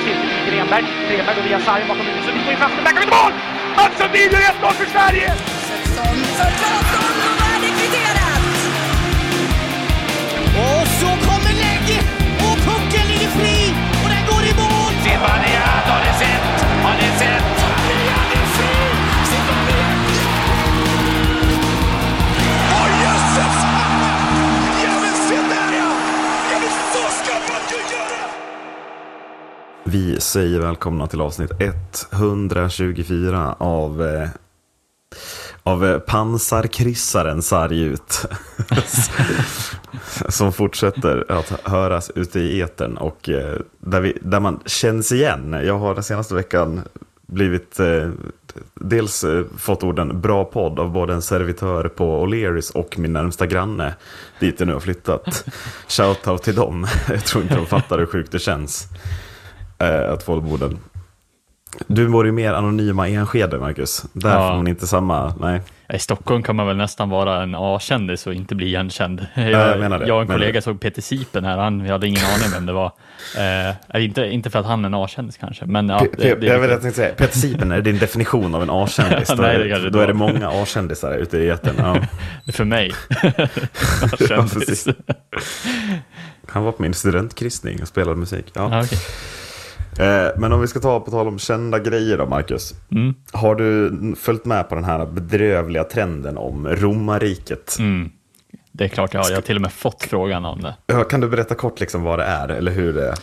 spelas in till Grenberg. Grenberg går via sargen bakom huvudet. Sundin får in chansen, backar backar mål! Mats Sundin gör 1-0 för Sverige! För Claesson och! Och så kommer Vi säger välkomna till avsnitt 124 av, eh, av eh, pansarkryssaren Sarg ut. Som fortsätter att höras ute i etern och eh, där, vi, där man känns igen. Jag har den senaste veckan blivit eh, dels eh, fått orden bra podd av både en servitör på O'Learys och min närmsta granne dit jag nu har flyttat. Shoutout till dem. Jag tror inte de fattar hur sjukt det känns eh, att få borden. Du var ju mer anonyma i Enskede, Marcus. Där Ja. får man inte samma, nej. I Stockholm kan man väl nästan vara en A-kändis och inte bli igenkänd. Jag, jag menar det. jag och en Menar kollega det. såg Peter Sipen här, han, vi hade ingen aning vem det var. Eh, inte, inte för att han är en A-kändis kanske, men ja. Det, det jag vet jag tänkte säga, Peter Sipen är din definition av en A-kändis. Då, Nej, det då är det många A-kändisar ute i etern. Ja. för mig. A-kändis. Han var på min studentkryssning och spelade musik. Ja. Ja, okej. Eh, Men om vi ska ta på tal om kända grejer då, Marcus. Mm. Har du följt med på den här bedrövliga trenden om romarriket? Mm. Det är klart jag har, jag har till och med fått frågan om det. Ja, Kan du berätta kort liksom vad det är, eller hur det är?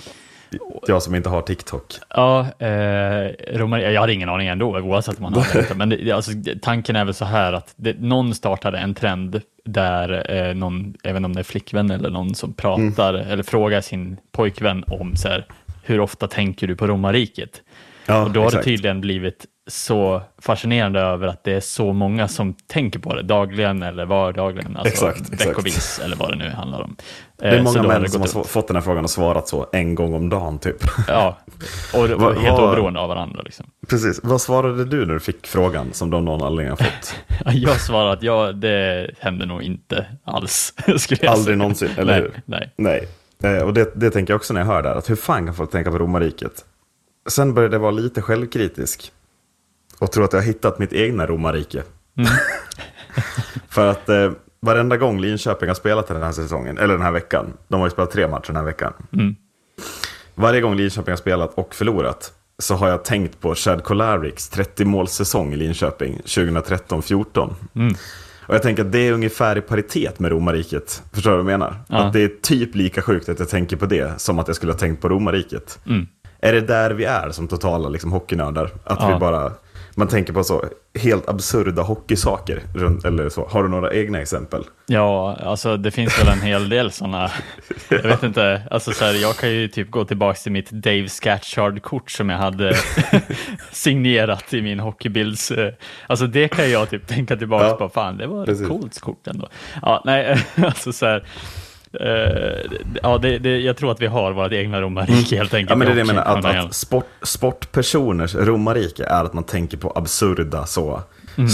Jag som inte har TikTok. Ja, eh, Romar, jag hade ingen aning ändå, oavsett om man hade det. Men det, alltså, tanken är väl så här att det, någon startade en trend där eh, någon, inte om det är flickvän eller någon som pratar eller frågar sin pojkvän om så här, hur ofta tänker du på romarriket? Ja, och då har exakt. det tydligen blivit så fascinerande över att det är så många som tänker på det dagligen eller vardagligen, alltså Exakt, exakt. veckovis eller vad det nu handlar om. Det är Eh, många män som har sv- fått den här frågan och svarat så en gång om dagen typ. Ja, och, Vad- helt oberoende av varandra. Liksom. Precis. Vad svarade du när du fick frågan som de någon anledning har fått? Jag svarar att ja, det händer nog inte alls. Aldrig någonsin, eller nej, hur? Nej. Nej. Eh, Och det, det tänker jag också när jag hör det här, att hur fan kan folk tänka på romarriket? Sen började jag vara lite självkritisk. Och tro att jag har hittat mitt egna romarrike. Mm. För att eh, varenda gång Linköping har spelat den här säsongen, eller den här veckan, de har ju spelat tre matcher den här veckan. Mm. Varje gång Linköping har spelat och förlorat så har jag tänkt på Chad Kolariks 30-målssäsong i Linköping 2013-14. Mm. Och jag tänker att det är ungefär i paritet med romarriket. Förstår du vad jag menar? Ja. Att det är typ lika sjukt att jag tänker på det som att jag skulle ha tänkt på romarriket. Mm. Är det där vi är som totala liksom, hockeynördar? Att Ja. vi bara, man tänker på så helt absurda hockeysaker. Eller så. Har du några egna exempel? Ja, alltså det finns väl en hel del sådana. Jag vet inte, alltså så här, jag kan ju typ gå tillbaka till mitt Dave Scatchard-kort som jag hade signerat i min hockeybilds. eh, Alltså det kan jag typ tänka tillbaka Ja, på, fan det var ett precis. coolt kort ändå. Ja, nej, alltså så här. Eh, ja, det, det, jag tror att vi har vårt egna romarrike helt enkelt. Ja, men det är det jag menar, att, att sport, sportpersoners romarrike är att man tänker på absurda så,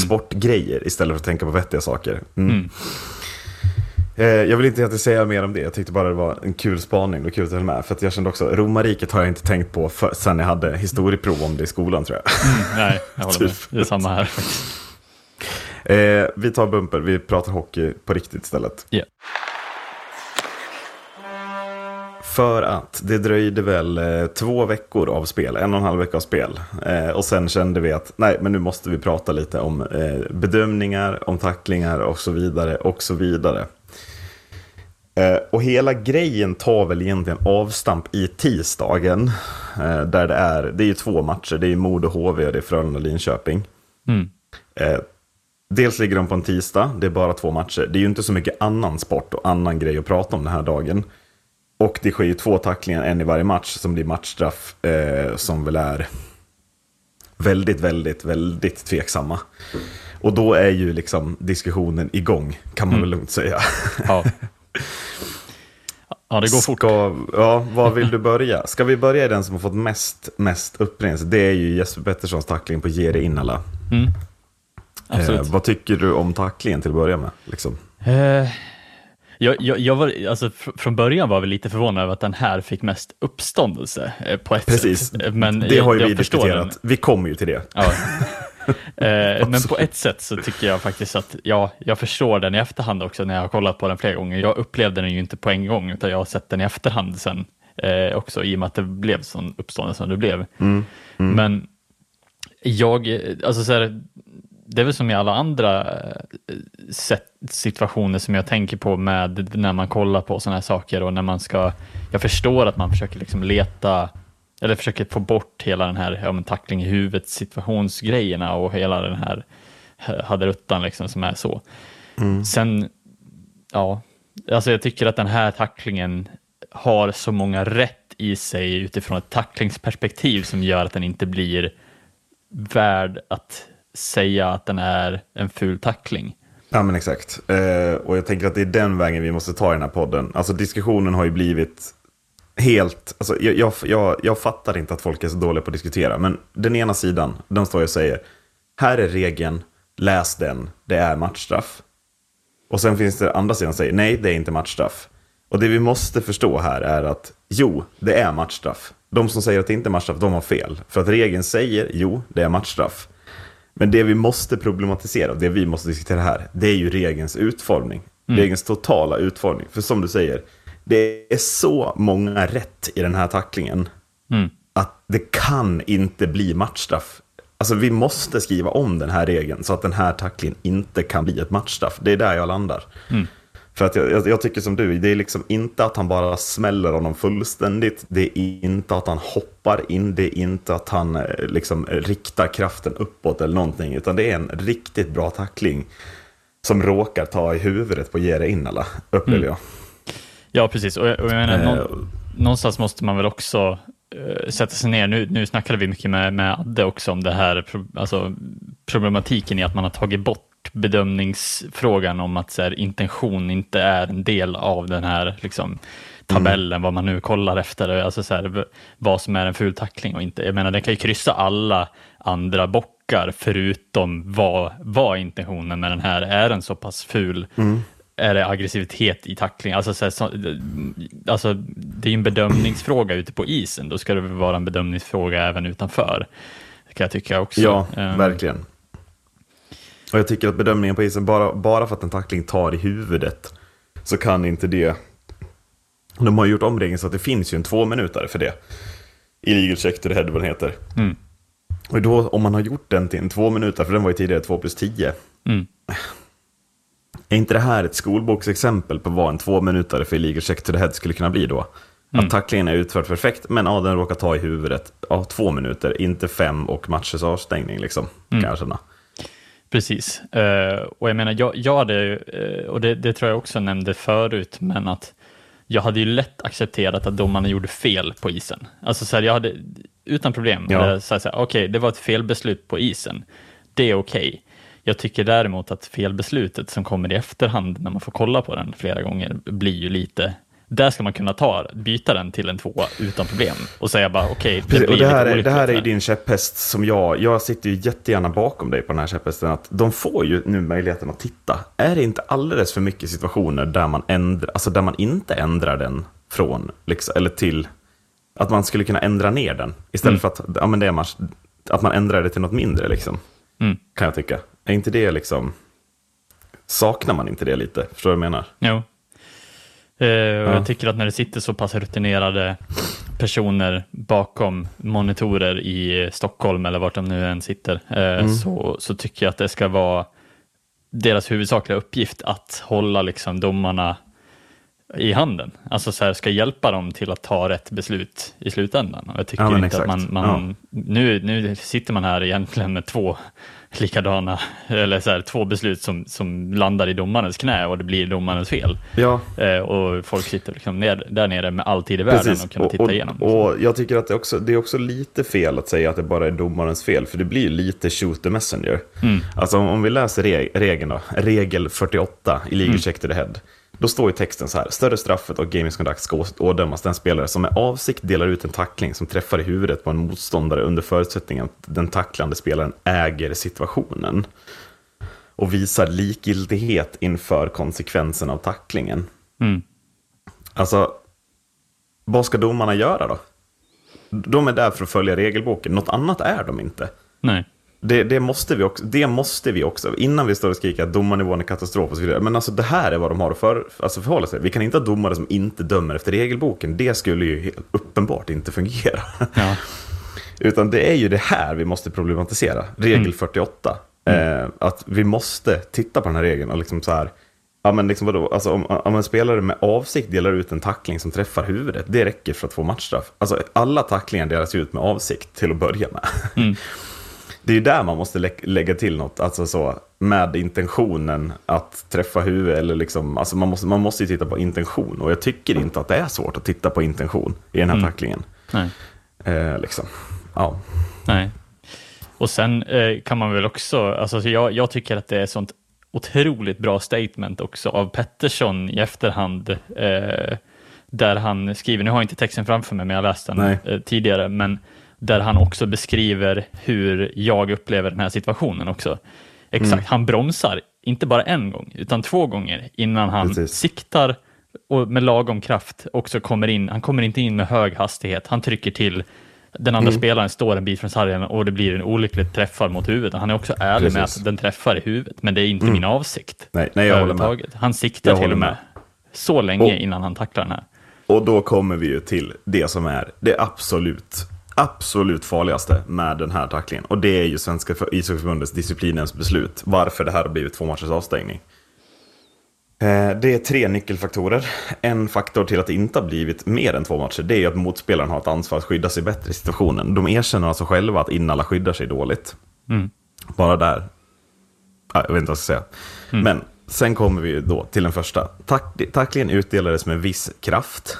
sportgrejer istället för att tänka på vettiga saker. Mm. Eh, Jag vill inte egentligen säga mer om det, jag tyckte bara det var en kul spaning, var kul att med. För jag kände också, romarriket har jag inte tänkt på för, sen jag hade historieprov om det i skolan tror jag. Nej, jag håller med. Typ. Det är samma här. Eh, vi tar bumper, vi pratar hockey på riktigt istället. Ja. För att det dröjde väl eh, två veckor av spel, en och en halv vecka av spel. Eh, och sen kände vi att nej, men nu måste vi prata lite om eh, bedömningar, om tacklingar och så vidare och så vidare. Eh, och hela grejen tar väl egentligen avstamp i tisdagen. Eh, där det är, det är ju två matcher, det är Modo HV och det är Frölunda-Linköping. Mm. Dels ligger de på en tisdag, det är bara två matcher. Det är ju inte så mycket annan sport och annan grej att prata om den här dagen. Och det sker ju två tacklingar, en i varje match, som blir matchstraff, eh, som väl är väldigt, väldigt, väldigt tveksamma. Och då är ju liksom diskussionen igång, kan man väl lugnt säga. Ja. ja, det går fort. Ska, ja, var vill du börja? Ska vi börja i den som har fått mest, mest upprinnelse? Det är ju Jesper Petterssons tackling på Jere Innala. Absolut. Eh, vad tycker du om tacklingen till att börja med? Liksom? Eh, Jag, jag, jag var, alltså, fr- från början var vi lite förvånade över att den här fick mest uppståndelse eh, på ett Precis, sätt. Eh, Men det har ju vi den. diskuterat. Vi kommer ju till det. Ja. Eh, Men på ett sätt så tycker jag faktiskt att ja, jag förstår den i efterhand också när jag har kollat på den flera gånger. Jag upplevde den ju inte på en gång utan jag har sett den i efterhand sen eh, också i och med att det blev sån uppståndelse som det blev. Men jag, eh, alltså så här, det är väl som i alla andra eh, situationer som jag tänker på med när man kollar på sådana här saker och när man ska, jag förstår att man försöker liksom leta eller försöker få bort hela den här ja, men tackling i huvudet situationsgrejerna och hela den här haderuttan liksom som är så. Sen, ja, alltså jag tycker att den här tacklingen har så många rätt i sig utifrån ett tacklingsperspektiv som gör att den inte blir värd att säga att den är en ful tackling. Ja men exakt. Eh, och jag tänker att det är den vägen vi måste ta i den här podden. Alltså diskussionen har ju blivit helt... Alltså, jag, jag, jag, jag fattar inte att folk är så dåliga på att diskutera. Men den ena sidan, den står och säger här är regeln, läs den, det är matchstraff. Och sen finns det andra sidan som säger nej, det är inte matchstraff. Och det vi måste förstå här är att jo, det är matchstraff. De som säger att det inte är matchstraff, de har fel. För att regeln säger jo, det är matchstraff. Men det vi måste problematisera, det vi måste diskutera här, det är ju regelns utformning. Regelns totala utformning. För som du säger, det är så många rätt i den här tacklingen att det kan inte bli matchstraff. Alltså vi måste skriva om den här regeln så att den här tacklingen inte kan bli ett matchstraff. Det är där jag landar. För att jag, jag, tycker som du, det är liksom inte att han bara smäller honom fullständigt. Det är inte att han hoppar in, det är inte att han eh, liksom riktar kraften uppåt eller någonting. Utan det är en riktigt bra tackling som råkar ta i huvudet på Jere Innala, upplever jag. Ja, precis. Och jag, och jag menar, Eh, nå, någonstans måste man väl också eh, sätta sig ner. Nu, nu snackade vi mycket med, med Adde också om det här, alltså, problematiken i att man har tagit bort bedömningsfrågan om att så här, intention inte är en del av den här liksom, tabellen, vad man nu kollar efter, alltså så här, vad som är en ful tackling och inte. Jag menar, den kan ju kryssa alla andra bockar förutom vad, vad intentionen med den här är den så pass ful är det aggressivitet i tackling? Alltså, så här, så, alltså, det är ju en bedömningsfråga ute på isen, då ska det väl vara en bedömningsfråga även utanför. Det kan jag tycka också. Ja, Ehm, verkligen. Och jag tycker att bedömningen på isen, bara, bara för att en tackling tar i huvudet, så kan inte det... De har gjort om regeln så att det finns ju en två minuter för det. Illegal check to the head, vad den heter. Mm. Och då, om man har gjort den till en två minuter, för den var ju tidigare två plus tio. Mm. Är inte det här ett skolboksexempel på vad en två minuter för illegal check to the head skulle kunna bli då? Att tacklingen är utförd perfekt, men ja, den råkar ta i huvudet. Ja, två minuter, inte fem och matchers avstängning liksom, kan jag känna. Precis, Eh, och jag menar, jag, jag hade, ju, eh, och det, det tror jag också nämnde förut, men att jag hade ju lätt accepterat att domarna gjorde fel på isen. Alltså så här, jag hade utan problem, Ja. så här, så här, okej, det var ett felbeslut på isen. Det är okej. Jag tycker däremot att felbeslutet som kommer i efterhand när man får kolla på den flera gånger blir ju lite där ska man kunna ta, byta den till en tvåa utan problem och säga bara okej, det Precis, blir och det här, lite är, det här är ju din käpphäst som jag, jag sitter ju jättegärna bakom dig på den här käpphästen. Att de får ju nu möjligheten att titta. Är det inte alldeles för mycket situationer där man, ändrar, alltså där man inte ändrar den från, liksom, eller till, att man skulle kunna ändra ner den? Istället för att, ja, men det är match, att man ändrar det till något mindre, liksom, Mm. kan jag tycka. Är inte det liksom, saknar man inte det lite? Förstår du vad jag menar? Jo. Eh, och Jag tycker att när det sitter så pass rutinerade personer bakom monitorer i Stockholm eller vart de nu än sitter, eh, så, så tycker jag att det ska vara deras huvudsakliga uppgift att hålla liksom domarna i handen. Alltså så här, ska hjälpa dem till att ta rätt beslut i slutändan. Och jag tycker Ja, inte att man, exakt. man nu, nu sitter man här egentligen med två likadana, eller så här, två beslut som, som landar i domarens knä och det blir domarens fel. Ja, Eh, och folk sitter liksom ner, där nere med all tid i världen och kan titta och, igenom. Och, jag tycker att det, också, det är också lite fel att säga att det bara är domarens fel, för det blir lite shoot the messenger. Mm. Alltså om, om vi läser re, regeln då, regel 48 i legal Mm. check to the head. Då står i texten så här, större straffet och gaming conduct ska ådömas den spelare som med avsikt delar ut en tackling som träffar i huvudet på en motståndare under förutsättning att den tacklande spelaren äger situationen. Och visar likgiltighet inför konsekvensen av tacklingen. Mm. Alltså, vad ska domarna göra då? De är där för att följa regelboken, något annat är de inte. Nej. Det, det, måste vi också, det måste vi också, innan vi står och skriker att domarnivån är katastrof och så vidare. Men alltså det här är vad de har att för, alltså förhålla sig. Vi kan inte ha domare som inte dömer efter regelboken. Det skulle ju helt uppenbart inte fungera. Ja. Utan det är ju det här vi måste problematisera. Regel 48. Eh, att vi måste titta på den här regeln och liksom så här. Ja men liksom vadå, alltså om, om en spelare med avsikt delar ut en tackling som träffar huvudet, det räcker för att få matchstraff. Alltså alla tacklingar delas ut med avsikt till att börja med. Det är där man måste lä lägga till något, alltså så med intentionen att träffa huvudet eller liksom, alltså man måste, man måste ju titta på intention och jag tycker inte att det är svårt att titta på intention i den här tacklingen. Nej. Eh, liksom. Ja. Nej. Och sen eh, kan man väl också, alltså jag, jag tycker att det är sånt otroligt bra statement också av Pettersson i efterhand, eh, där han skriver, nu har jag inte texten framför mig, men jag läste den eh, tidigare, men där han också beskriver hur jag upplever den här situationen också. Exakt, Mm. han bromsar, inte bara en gång, utan två gånger innan han Precis. siktar och med lagom kraft också kommer in. Han kommer inte in med hög hastighet, han trycker till den andra Mm. spelaren står en bit från sargen och det blir en olycklig träffar mot huvudet. Han är också ärlig med Precis. Mm. att den träffar i huvudet, men det är inte min avsikt. Nej, nej, jag håller med. Han siktar Jag till och med, med. så länge Och- innan han tacklar den här. Och då kommer vi ju till det som är det absolut, absolut farligaste med den här tacklingen. Och det är ju Svenska ishockeyförbundets disciplinens beslut. Varför det här har blivit två matchers avstängning. Eh, Det är tre nyckelfaktorer. En faktor till att det inte har blivit mer än två matcher, det är att motspelaren har ett ansvar att skydda sig bättre i situationen. De erkänner alltså själva att Innala skyddar sig dåligt. Bara där. Ja, Jag vet inte vad jag ska säga. Men sen kommer vi då till den första. Tack, tacklingen utdelades med viss kraft.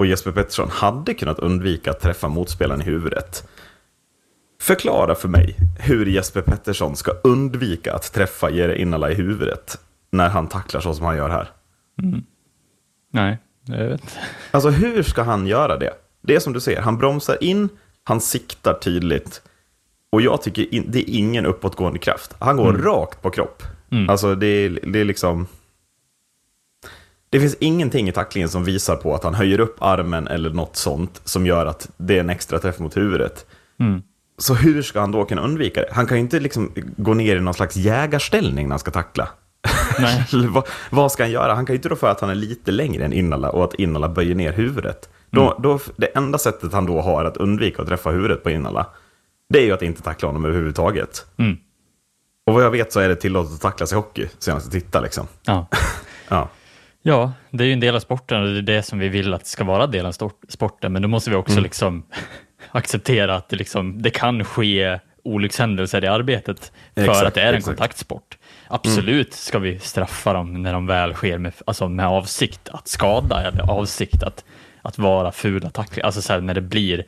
Och Jesper Pettersson hade kunnat undvika att träffa motspelaren i huvudet. Förklara för mig hur Jesper Pettersson ska undvika att träffa Jere Innala i huvudet när han tacklar så som han gör här. Nej, jag vet. Alltså hur ska han göra det? Det är som du säger, han bromsar in, han siktar tydligt. Och jag tycker det är ingen uppåtgående kraft. Han går rakt på kropp. Alltså det är, det är liksom... Det finns ingenting i tacklingen som visar på att han höjer upp armen eller något sånt som gör att det är en extra träff mot huvudet. Så hur ska han då kunna undvika det? Han kan ju inte liksom gå ner i någon slags jägarställning när han ska tackla. Nej. Vad, vad ska han göra? Han kan ju inte då för att han är lite längre än Innala och att Innala böjer ner huvudet. Då, då, det enda sättet han då har att undvika att träffa huvudet på Innala, det är ju att inte tackla honom överhuvudtaget. Mm. Och vad jag vet så är det tillåtet att tacklas i hockey, senast jag tittade liksom. Ja. Ja. Ja, det är ju en del av sporten och det är det som vi vill att ska vara del av sporten, men då måste vi också Mm. liksom acceptera att det, liksom, det kan ske olyckshändelser i arbetet för Exakt, att det är en exakt. Mm. kontaktsport. Absolut ska vi straffa dem när de väl sker med, alltså med avsikt att skada eller avsikt att, att vara fula tacklingar, alltså så här, när det blir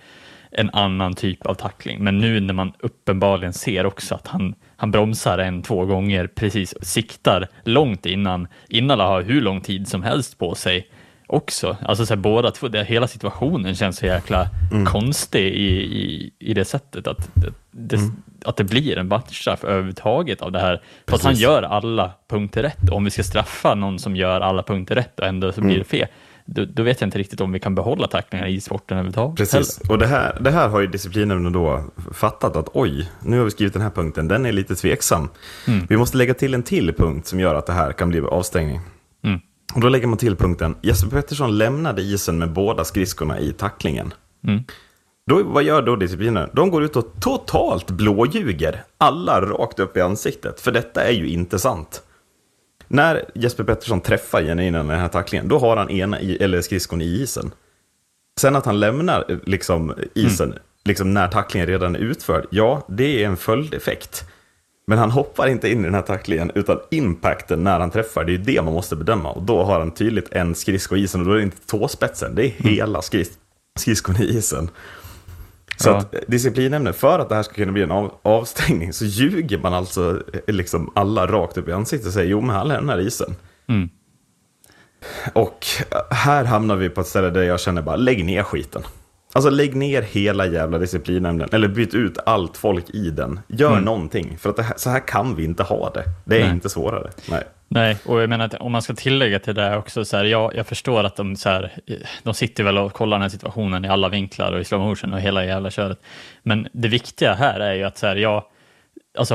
en annan typ av tackling. Men nu när man uppenbarligen ser också att han, han bromsar en, två gånger, precis siktar långt innan, han har hur lång tid som helst på sig också. Alltså så här, båda två, det, hela situationen känns så jäkla konstig i, i, i det sättet att det, det, att det blir en matchstraff överhuvudtaget av det här. För att han gör alla punkter rätt. Och om vi ska straffa någon som gör alla punkter rätt och ändå så blir det fel, då, då vet jag inte riktigt om vi kan behålla tacklingar i sporten överhuvudtaget. Precis, och det här, det här har ju disciplinen då fattat att oj, nu har vi skrivit den här punkten, den är lite tveksam. Vi måste lägga till en till punkt som gör att det här kan bli avstängning. Mm. Och då lägger man till punkten, Jesper Pettersson lämnade isen med båda skridskorna i tacklingen. Mm. Då, vad gör då disciplinen? De går ut och totalt blåljuger alla rakt upp i ansiktet, för detta är ju inte sant. När Jesper Pettersson träffar Jenny innan den här tacklingen, då har han ena i, eller skridskon i isen. Sen att han lämnar eh, liksom, isen liksom, när tacklingen redan är utförd, ja, det är en följdeffekt. Men han hoppar inte in i den här tacklingen, utan impacten när han träffar, det är det man måste bedöma. Och då har han tydligt en skridsko i isen, och då är det inte tåspetsen, det är hela skris- skridskon i isen. Så Ja. att eh, disciplinämne, för att det här ska kunna bli en av, avstängning, så ljuger man alltså eh, liksom alla rakt upp i ansiktet och säger jo, men han lämnar isen. Mm. Och här hamnar vi på ett ställe där jag känner bara, lägg ner skiten. Alltså lägg ner hela jävla disciplinnämnden, eller byt ut allt folk i den. Gör någonting, för att här, så här kan vi inte ha det. Det är Nej. inte svårare. Nej. Nej, och jag menar att om man ska tillägga till det också, så här, jag, jag förstår att de, så här, de sitter väl och kollar den här situationen i alla vinklar och i slow motion och hela jävla köret. Men det viktiga här är ju att så här, jag, alltså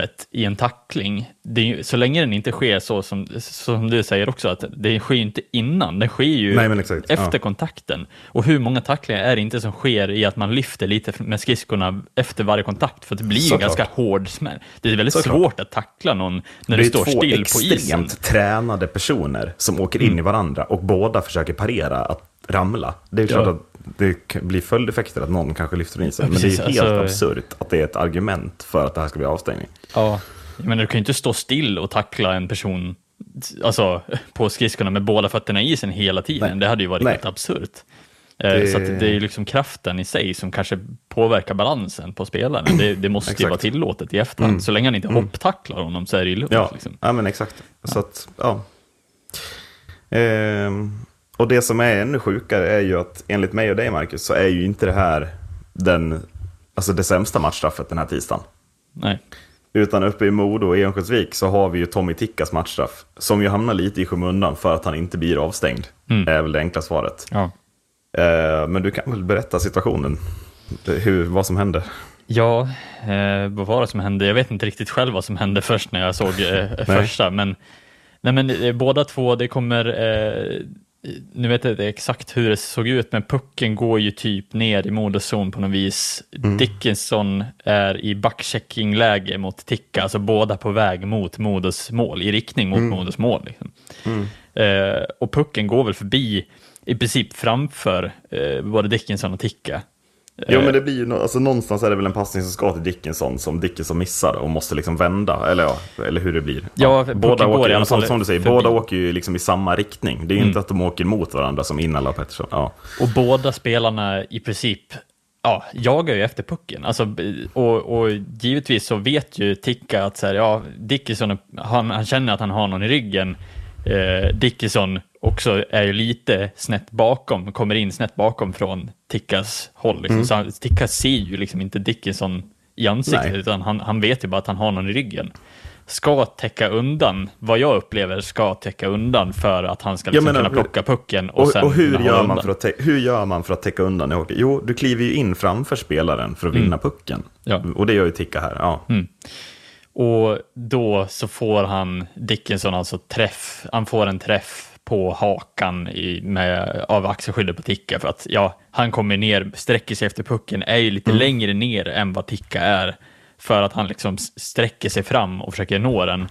hoppet i en tackling, det är, ju- så länge den inte sker så som, som du säger också, att det sker inte innan, den sker ju Nej, exakt, efter ja. kontakten. Och hur många tacklingar är det inte som sker i att man lyfter lite med skridskorna efter varje kontakt? För det blir ju Såklart. ganska hård smäll. Det är väldigt Såklart. svårt att tackla någon när Det du är står två still på isen. Mm. extremt tränade personer som åker in i varandra och båda försöker parera att ramla. Det är klart Ja. att det kan bli följdeffekter att någon kanske lyfter in sig. Ja, men det är helt alltså- absurt att det är ett argument för att det här ska bli avstängning. Ja, menar du kan ju inte stå still och tackla en person alltså, på skridskorna med båda fötterna i isen hela tiden. Nej. Det hade ju varit Nej. helt absurt. Eh, Det- Så att det är liksom kraften i sig som kanske påverkar balansen på spelaren. Det, det måste ju vara tillåtet i efterhand. Så länge han inte hopptacklar honom så är det ju lugnt. Ja, Liksom. ja men exakt. Så att, ja. Ehm, och det som är ännu sjukare är ju att enligt mig och dig Marcus så är ju inte det här den, alltså det sämsta matchstraffet den här tisdagen. Nej. Utan uppe i Modo och Örnsköldsvik så har vi ju Tommy Tickas matchstraff. Som ju hamnar lite i skymundan för att han inte blir avstängd. Mm. är väl det enkla svaret. Ja. Eh, men du kan väl berätta situationen? Hur, vad som hände? Ja, eh, vad var det som hände? Jag vet inte riktigt själv vad som hände först när jag såg eh, första, men, nej, men eh, båda två, det kommer, eh, nu vet jag inte exakt hur det såg ut, men pucken går ju typ ner i Modos zon på något vis. Dickinson är i backcheckingläge mot Ticka, alltså båda på väg mot Modos mål, i riktning mot Modos mål. Liksom. Eh, och pucken går väl förbi, i princip framför eh, både Dickinson och Ticka. Jo men det blir ju, alltså någonstans är det väl en passning som ska till Dickinson som Dickinson missar och måste liksom vända, eller ja, eller hur det blir. Ja, pucken båda åker, alla som, som du säger, förbi. båda åker ju liksom i samma riktning. Det är ju Mm. inte att de åker mot varandra som Innala och Pettersson. Ja. Och båda spelarna i princip ja, jagar ju efter pucken. Alltså, och, och givetvis så vet ju Ticka att så här, ja, Dickinson, han, han känner att han har någon i ryggen. Eh, Dickinson också är ju lite snett bakom, kommer in snett bakom från Tickas håll. Liksom. Så han, Ticka ser ju liksom inte Dickinson i ansiktet, Nej. utan han, han vet ju bara att han har någon i ryggen. Ska täcka undan, vad jag upplever ska täcka undan för att han ska liksom menar, kunna plocka pucken och, Och, och hur, gör man för att hur gör man för att täcka undan i hockey? Jo, du kliver ju in framför spelaren för att vinna pucken. Ja. Och det gör ju Ticka här. Ja. Och då så får han Dickinson alltså träff, han får en träff på hakan i, med, av axelskyddet på Ticka för att ja, han kommer ner, sträcker sig efter pucken, är ju lite längre ner än vad Ticka är för att han liksom sträcker sig fram och försöker nå den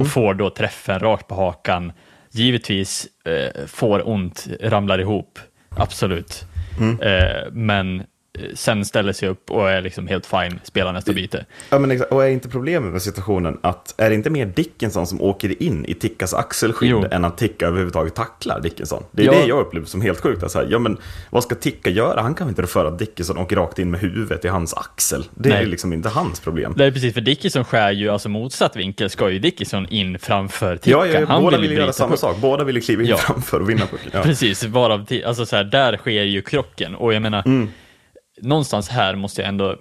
och får då träffen rakt på hakan. Givetvis eh, får ont, ramlar ihop, absolut. Eh, men sen ställer sig upp och är liksom helt fine, spelar nästa byte. Ja, men exakt. Och är inte problemet med situationen att är det inte mer Dickinson som åker in i Tickas axelskydd Jo. än att Ticka överhuvudtaget tacklar Dickinson? Det är Ja. det jag upplever som helt sjukt. Alltså, ja, men vad ska Ticka göra? Han kan väl inte rå för att Dickinson åker rakt in med huvudet i hans axel? Det är Nej. ju liksom inte hans problem. Det är precis, för Dickinson skär ju, alltså motsatt vinkel ska ju Dickinson in framför Ticka. Ja, ja, Han båda vill ju göra samma puck. sak. Båda vill kliva in Ja. framför och vinna pucken. Ja. Precis, varav, alltså så här, där sker ju krocken. Och jag menar, Mm. Någonstans här måste jag ändå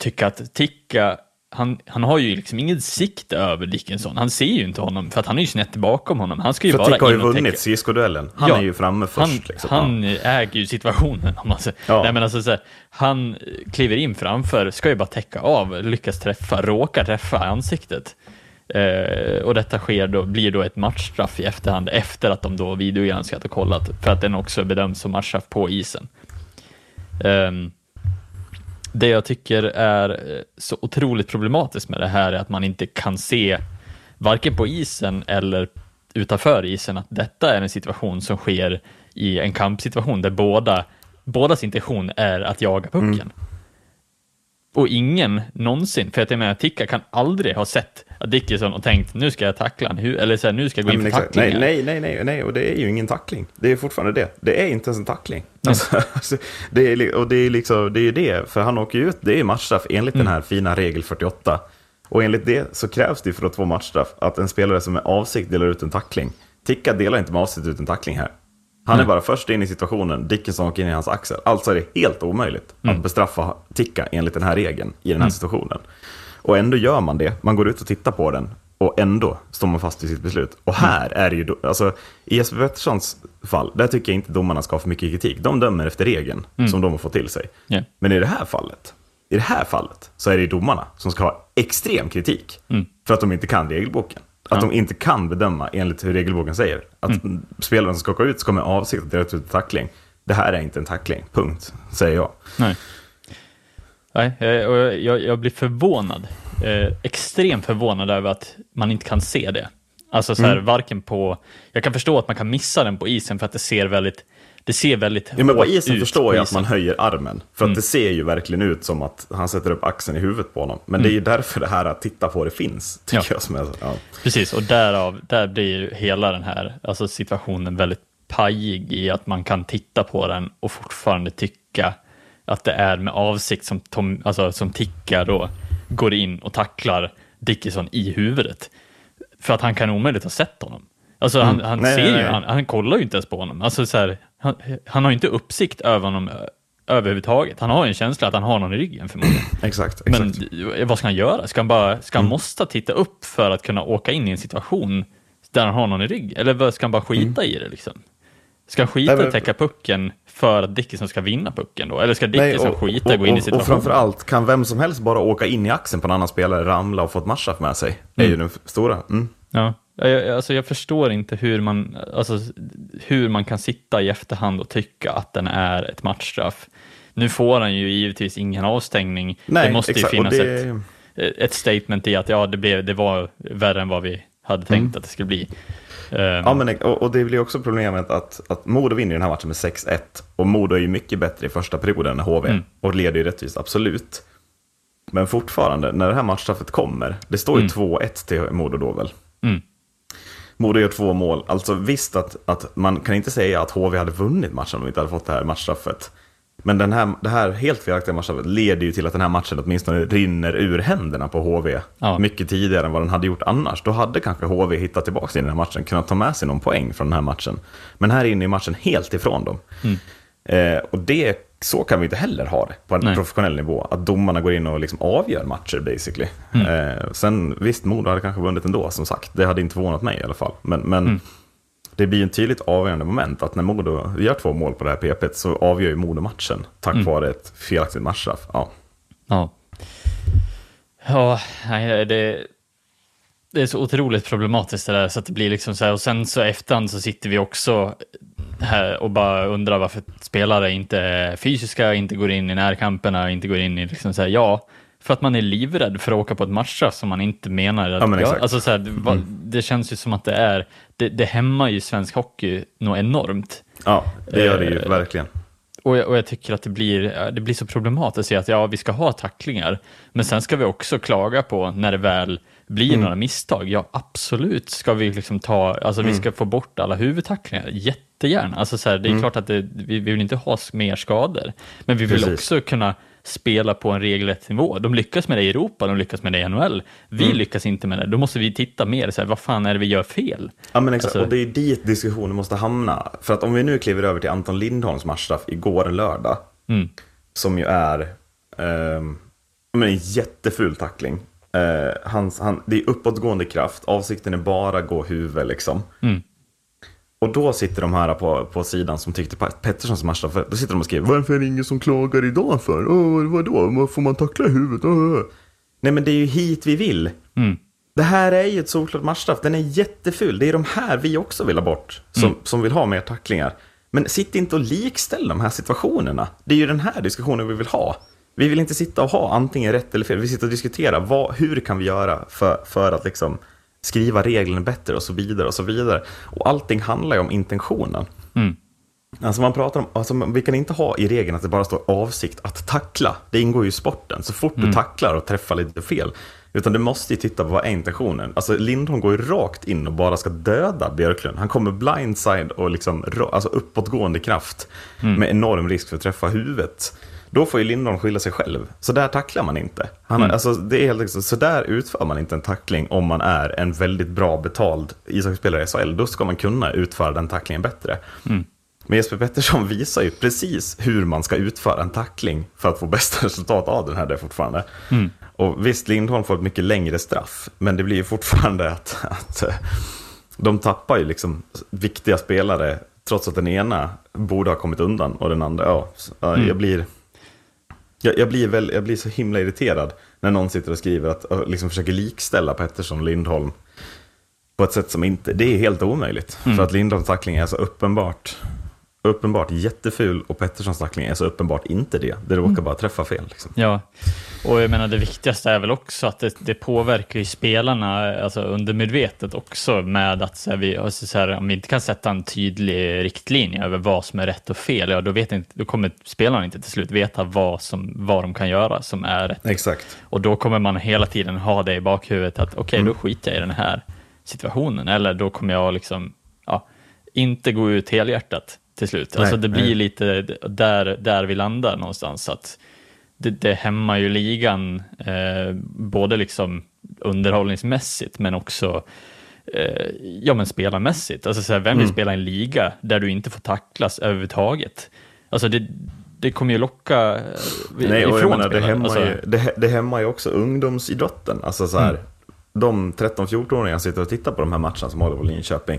tycka att Ticka, han, han har ju liksom ingen sikte över Dickinson. Han ser ju inte honom, för att han är ju snett bakom honom. Han ska ju För bara Ticka har ju vunnit täcka. CSK-duellen. Han Ja, är ju framme först. Han, liksom. han äger ju situationen. Om man säger. Ja. Nej, men alltså, så här, han kliver in framför, ska ju bara täcka av, lyckas träffa, råkar träffa ansiktet. Eh, och detta sker då, blir då ett matchstraff i efterhand efter att de då videogranskat och kollat för att den också bedöms som matchstraff på isen. Ehm, det jag tycker är eh, så otroligt problematiskt med det här är att man inte kan se varken på isen eller utanför isen att detta är en situation som sker i en kampsituation där båda, bådas intention är att jaga pucken. Mm. Och ingen någonsin, för att jag menar, Ticka kan aldrig ha sett Dickinson och tänkt nu ska jag tackla han, eller så här, nu ska jag gå in för exakt. nej, tacklingar. nej, nej, nej, nej, och det är ju ingen tackling. Det är fortfarande det. Det är inte ens en tackling. Alltså, alltså, det är, och det är liksom, det är ju det, för han åker ju ut, det är matchstraff enligt Mm. den här fina regel 48. Och enligt det så krävs det för att få matchstraff att en spelare som med avsikt delar ut en tackling. Ticka delar inte med avsikt ut en tackling här. Han är bara först in i situationen, Dickinson åker in i hans axel. Alltså är det helt omöjligt Mm. att bestraffa Ticka enligt den här regeln i den här situationen. Och ändå gör man det. Man går ut och tittar på den. och ändå står man fast vid sitt beslut. Och här är det ju, alltså i Jesper Petterssons fall, där tycker jag inte domarna ska ha för mycket kritik. De dömer efter regeln som de har fått till sig. Ja. Men i det här fallet, i det här fallet så är det ju domarna som ska ha extrem kritik för att de inte kan regelboken. Att de inte kan bedöma enligt hur regelboken säger. Att spelaren som ska åka ut ska med avsikt att dela ut en tackling. Det här är inte en tackling, punkt, säger jag. Nej. Nej, och jag, jag blir förvånad, eh, extremt förvånad över att man inte kan se det. Alltså så här, Mm. varken på, jag kan förstå att man kan missa den på isen för att det ser väldigt, det ser väldigt Ja, men på isen ut förstår jag att man höjer armen. För att det ser ju verkligen ut som att han sätter upp axeln i huvudet på honom. Men det är ju därför det här att titta på det finns, tycker Ja. jag. Som är, ja. Precis, och därav, där blir ju hela den här alltså situationen väldigt pajig i att man kan titta på den och fortfarande tycka att det är med avsikt som, Tom, alltså, som tickar då går in och tacklar Dickinson i huvudet. För att han kan omöjligt ha sett honom. Alltså han, han Mm. Nej, ser nej, ju, nej. han, han kollar ju inte ens på honom. Alltså så här, han, han har ju inte uppsikt över honom överhuvudtaget. Han har ju en känsla att han har någon i ryggen förmodligen. Exakt, Men exakt. d- vad ska han göra? Ska han, bara, ska han Mm. måste titta upp för att kunna åka in i en situation där han har någon i rygg? Eller ska han bara skita i det liksom? Ska han skita Mm. Nej, men- täcka pucken för att Dickinson ska vinna pucken då? Eller ska Dickinson skita i att gå in i och, och situationen? framför allt, kan vem som helst bara åka in i axeln på en annan spelare, ramla och få ett matchstraff med sig? Det är ju den f- stora. Mm. Ja, jag, alltså jag förstår inte hur man, alltså, hur man kan sitta i efterhand och tycka att den är ett matchstraff. Nu får han ju givetvis ingen avstängning. Nej, det måste exakt, ju och finnas det- ett, ett statement i att ja, det, blev, det var värre än vad vi hade tänkt att det skulle bli. Ehm, Mm. Ja, men, och, och det blir också problemet att, att Modo vinner den här matchen med 6-1. Och Modo är ju mycket bättre i första perioden än HV. Mm. Och leder ju rättvist, absolut. Men fortfarande, när det här matchstraffet kommer, det står ju 2-1 till Modo då väl? Mm. Modo gör två mål. Alltså visst att, att man kan inte säga att HV hade vunnit matchen om vi inte hade fått det här matchstraffet. Men den här, det här helt felaktiga matchstraffet leder ju till att den här matchen åtminstone rinner ur händerna på HV. Ja. Mycket tidigare än vad den hade gjort annars. Då hade kanske HV hittat tillbaka in i den här matchen, kunnat ta med sig någon poäng från den här matchen. Men här inne är matchen helt ifrån dem. Eh, och det, så kan vi inte heller ha det på en Nej. professionell nivå. Att domarna går in och liksom avgör matcher basically. Eh, sen visst, Modo hade kanske vunnit ändå som sagt. Det hade inte förvånat mig i alla fall. Men, men det blir en tydligt avgörande moment att när Modo gör två mål på det här PP så avgör ju Modo matchen tack vare ett felaktigt matchstraff. Ja. Ja. Ja, det, det är så otroligt problematiskt det där så att det blir liksom så här och sen så efterhand så sitter vi också här och bara undrar varför spelare inte är fysiska, inte går in i närkamperna, inte går in i liksom så här, ja, för att man är livrädd för att åka på ett matchstraff som man inte menar att Ja, men exakt. Alltså så här, det, va- det känns ju som att det är, det, det hämmar ju svensk hockey något enormt. ja, det gör det ju Eh, verkligen. Och jag, och jag tycker att det blir, det blir så problematiskt att ja, vi ska ha tacklingar, men sen ska vi också klaga på när det väl blir några misstag. Ja, absolut ska vi liksom ta, alltså vi ska få bort alla huvudtacklingar, jättegärna. Alltså så här, det är klart att det, vi, vi vill inte ha mer skador, men vi vill Precis. också kunna spela på en regelrätt nivå. De lyckas med det i Europa, de lyckas med det i NHL. Vi lyckas inte med det. Då måste vi titta mer, så här, vad fan är det vi gör fel? Ja men exakt, Alltså- och det är dit diskussionen måste hamna. För att om vi nu kliver över till Anton Lindholms matchstraff igår lördag, Mm. som ju är men en jätteful tackling. Eh, hans, han, det är uppåtgående kraft, avsikten är bara gå huvud liksom. Mm. Och då sitter de här på, på sidan som tyckte Petterssons matchstraff, då sitter de och skriver Varför är det ingen som klagar idag för? Oh, vadå, får man tackla i huvudet? Åh. Nej men det är ju hit vi vill. Mm. Det här är ju ett solklart matchstraff. Den är jätteful. Det är de här vi också vill ha bort. Som, som vill ha mer tacklingar. Men sitt inte och likställ de här situationerna. Det är ju den här diskussionen vi vill ha. Vi vill inte sitta och ha antingen rätt eller fel. Vi sitter och diskuterar vad, hur kan vi göra för, för att liksom skriva reglerna bättre och så vidare och så vidare. Och allting handlar ju om intentionen. Mm. Alltså man pratar om, alltså vi kan inte ha i regeln att det bara står avsikt att tackla. Det ingår ju i sporten. Så fort du tacklar och träffar lite fel. Utan du måste ju titta på vad är intentionen. Alltså Lindholm går ju rakt in och bara ska döda Björklund. Han kommer blindside och liksom alltså uppåtgående kraft. Med enorm risk för att träffa huvudet. Då får ju Lindholm skylla sig själv. Så där tacklar man inte. Han, alltså, det är helt enkelt, så där utför man inte en tackling om man är en väldigt bra betald ishockeyspelare i SHL. Då ska man kunna utföra den tacklingen bättre. Men Jesper Pettersson visar ju precis hur man ska utföra en tackling för att få bästa resultat av den här där fortfarande. Och visst, Lindholm får ett mycket längre straff, men det blir ju fortfarande att, att eh, de tappar ju liksom viktiga spelare, trots att den ena borde ha kommit undan och den andra, ja, jag blir... Jag, jag, blir väl, jag blir så himla irriterad när någon sitter och skriver att, och liksom försöker likställa Pettersson och Lindholm på ett sätt som inte, det är helt omöjligt. För att Lindholms tackling är så uppenbart, uppenbart jätteful och Petterssons tackling är så uppenbart inte det. Det råkar bara träffa fel. Liksom. Ja, och jag menar det viktigaste är väl också att det, det påverkar ju spelarna alltså undermedvetet också med att så här, vi, alltså så här, om vi inte kan sätta en tydlig riktlinje över vad som är rätt och fel, ja då, vet inte, då kommer spelarna inte till slut veta vad, som, vad de kan göra som är rätt. Exakt. Och då kommer man hela tiden ha det i bakhuvudet att okej, då skiter jag i den här situationen. Eller då kommer jag liksom, inte gå ut helhjärtat till slut. Nej, alltså det blir nej. lite där, där vi landar någonstans. Att det, det hämmar ju ligan, eh, både liksom underhållningsmässigt men också eh, ja, men spelarmässigt. Alltså så här, vem vill Mm. spela i en liga där du inte får tacklas överhuvudtaget? Alltså det, det kommer ju locka eh, Nej, och jag ifrån menar, det, hämmar Alltså, ju, det, det hämmar ju också ungdomsidrotten. Alltså så här, de 13-14-åringar sitter och tittar på de här matcherna som håller på Linköping.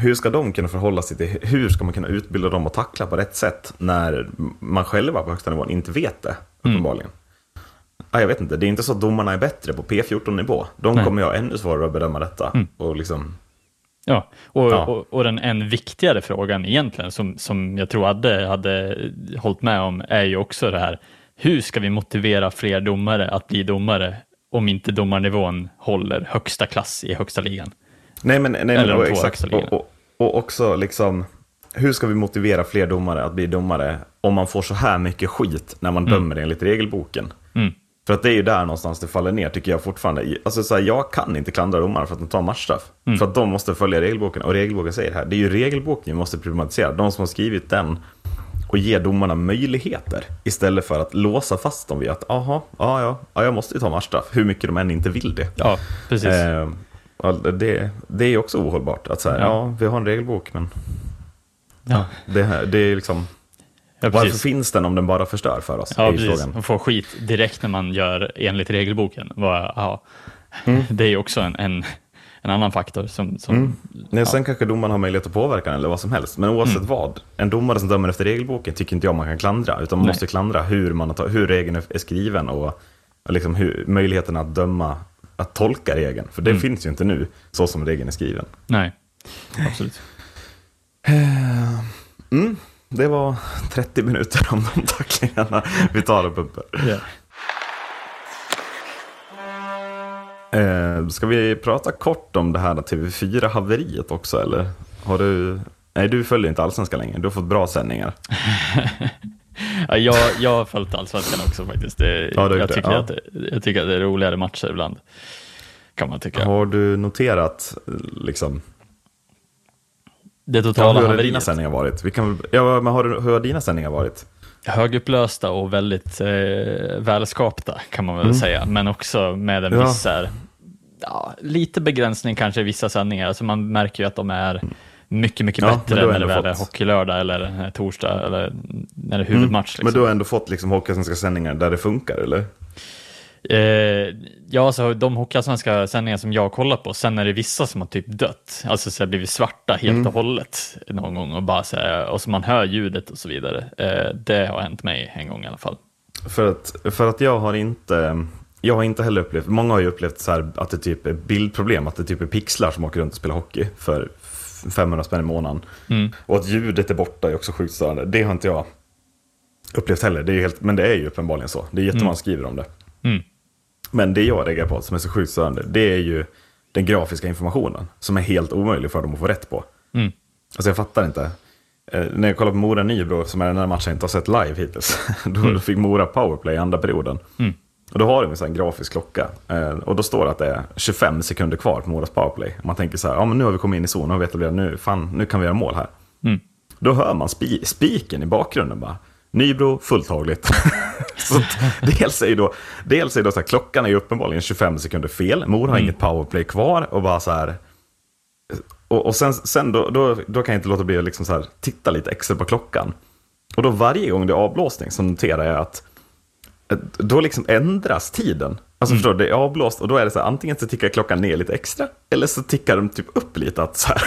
Hur ska de kunna förhålla sig till, hur ska man kunna utbilda dem att tackla på rätt sätt när man själva på högsta nivån inte vet det, uppenbarligen. Ja, jag vet inte, det är inte så att domarna är bättre på P14-nivå. De Nej. kommer ju ha ännu svårare att bedöma detta. Och liksom, Ja, och, Ja. och, och den än viktigare frågan egentligen som, som jag tror Adde hade hållit med om är ju också det här, hur ska vi motivera fler domare att bli domare om inte domarnivån håller högsta klass i högsta ligan? Nej, men, nej, men och, exakt. Och, och, och också liksom, hur ska vi motivera fler domare att bli domare om man får så här mycket skit när man dömer enligt regelboken? Mm. För att det är ju där någonstans det faller ner, tycker jag fortfarande. Alltså, så här, jag kan inte klandra domare för att de tar matchstraff. Mm. För att de måste följa regelboken. Och regelboken säger det här. Det är ju regelboken vi måste problematisera. De som har skrivit den och ge domarna möjligheter. Istället för att låsa fast dem vid att, aha, ja, ja, ja, jag måste ju ta matchstraff. Hur mycket de än inte vill det. Ja, precis. Eh, det, det är också ohållbart. Att säga, Ja. ja. vi har en regelbok, men ja, det, här, det är liksom... ja, Varför finns den om den bara förstör för oss? Ja, precis. frågan. Man får skit direkt när man gör enligt regelboken. Bara, ja. Mm. Det är också en, en, en annan faktor som... som Mm. Nej, Sen kanske domaren har möjlighet att påverka den eller vad som helst. Men oavsett vad, en domare som dömer efter regelboken tycker inte jag man kan klandra. Utan man Nej. måste klandra hur, man har, hur regeln är- skriven och och liksom hur, möjligheten att döma, att tolka regeln. För det Mm. finns ju inte nu, så som regeln är skriven. Nej, absolut. Det var 30 minuter om de tacklingarna vi tar uppe. Ja. Eh, ska vi prata kort om det här TV4-haveriet också eller? Har du... Nej, du följer inte Allsvenskan längre. Du har fått bra sändningar. Ja, jag, jag har följt allsvenskan också faktiskt. Det, Ja, jag, tycker ja. att, jag tycker att det är roligare matcher ibland. Kan man tycka. Har du noterat liksom... Det Ja, totala hur har dina sändningar varit? Vi kan, ja, men har hur har dina sändningar varit? Högupplösta och väldigt eh, välskapta kan man väl säga. Men också med en Mm. Ja. viss så här, ja, lite begränsning kanske i vissa sändningar. Alltså man märker ju att de är mycket, mycket Ja, men bättre har när det väl är hockeylördag eller eh, torsdag eller när det är huvudmatch. Men Liksom. du har ändå fått liksom Hockeyallsvenska sändningar där det funkar, eller? Eh, ja, alltså de hockeyallsvenska sändningar som jag kollar på, sen är det vissa som har typ dött, alltså så här blivit svarta helt Mm. och hållet någon gång och bara så här, och så man hör ljudet och så vidare. Eh, det har hänt mig en gång i alla fall. För att, för att jag har inte... Jag har inte heller upplevt, många har ju upplevt så här att det typ är bildproblem, att det typ är pixlar som åker runt och spelar hockey för 500 spänn i månaden. Mm. Och att ljudet är borta är också sjukt störande. Det har inte jag upplevt heller, det är helt, men det är ju uppenbarligen så. Det är jättemånga som skriver om det. Mm. Men det jag reagerar på som är så sjukt störande, det är ju den grafiska informationen som är helt omöjlig för dem att få rätt på. Mm. Alltså jag fattar inte. Eh, när jag kollar på Mora-Nybro, som är den här matchen jag inte har sett live hittills, då fick Mora powerplay i andra perioden. Mm. Och då har de en sån grafisk klocka. Eh, och då står det att det är 25 sekunder kvar på Moras powerplay. Och man tänker så här, ja men nu har vi kommit in i zonen och vi etablerat, nu, fan, nu kan vi göra mål här. Mm. Då hör man spi spiken i bakgrunden bara. Nybro, fulltagligt. så att dels är ju då, dels är då så här, klockan är ju uppenbarligen 25 sekunder fel. Mora har inget powerplay kvar och bara så här. och, och sen, sen då, då, då kan jag inte låta bli att liksom så här, titta lite extra på klockan. Och då varje gång det är avblåsning så noterar jag att då liksom ändras tiden. Alltså förstår du, det är avblåst och då är det så här, antingen så tickar klockan ner lite extra, eller så tickar de typ upp lite. Att så här,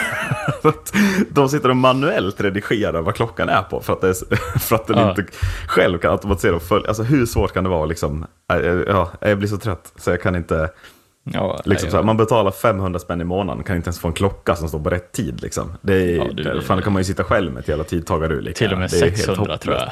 att de sitter och manuellt redigerar vad klockan är på, för att, det är, för att den Ja. inte själv kan automatisera och följa. Alltså hur svårt kan det vara liksom? äh, Ja, jag blir så trött, så jag kan inte... Ja, Liksom nej, så här, ja. man betalar 500 spänn i månaden, kan inte ens få en klocka som står på rätt tid. Liksom. Det är, Ja, du- det, fan, då kan man ju sitta själv med ett jävla tidtagarur. lika Till och med Det är helt 600 tror jag.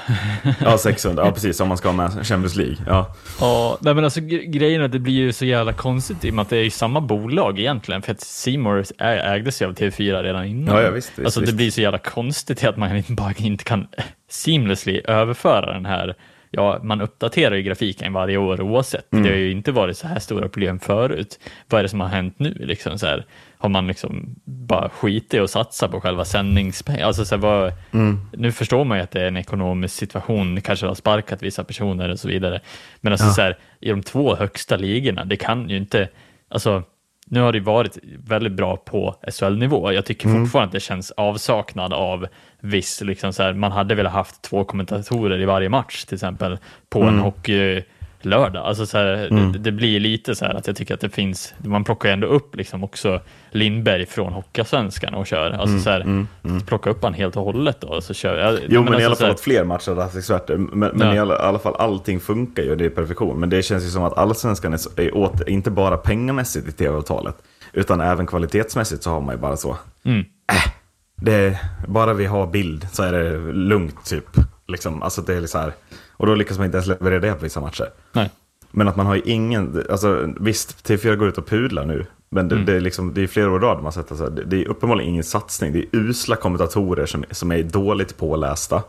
Ja, 600. Ja, precis. Om man ska ha med Champions League. Ja. Ja, nej men alltså gre- grejen är att det blir ju så jävla konstigt i och med att det är ju samma bolag egentligen, för att Seymour ägdes ju av TV4 redan innan. Ja, ja, visst, visst, alltså det visst. blir så jävla konstigt att man bara inte kan seamlessly överföra den här, ja, man uppdaterar ju grafiken varje år oavsett. Mm. Det har ju inte varit så här stora problem förut. Vad är det som har hänt nu liksom så här? Har man liksom bara skitit och satsat på själva sändningspengar? Alltså så här, vad, Mm. Nu förstår man ju att det är en ekonomisk situation, kanske har sparkat vissa personer och så vidare. Men alltså så här, i de två högsta ligorna, det kan ju inte, alltså nu har det varit väldigt bra på SHL-nivå. Jag tycker Mm. fortfarande att det känns avsaknad av viss, liksom så här, man hade velat haft två kommentatorer i varje match till exempel på Mm. en hockey lördag. Alltså så här, det, det blir lite så här att jag tycker att det finns, man plockar ju ändå upp liksom också Lindberg från Hockeysvenskan och kör. Alltså så här, plocka upp han helt och hållet då och så kör jag. Mm, Jo, men, i alltså alla så fall här- att fler matcher hade haft experter. Men, men Ja. i alla, i alla fall, allting funkar ju, det är perfektion. Men det känns ju som att allsvenskan är, är åt, inte bara pengamässigt i tv-avtalet, utan även kvalitetsmässigt så har man ju bara så. Mm. Äh, det bara vi har bild så är det lugnt typ. Liksom, alltså det är så här, och då lyckas man inte ens leverera det på vissa matcher. Nej. Men att man har ju ingen, alltså visst, TV4 går ut och pudlar nu. Men det, det är liksom, det är flera år i rad man sett alltså, det, det är uppenbarligen ingen satsning. Det är usla kommentatorer som, som är dåligt pålästa.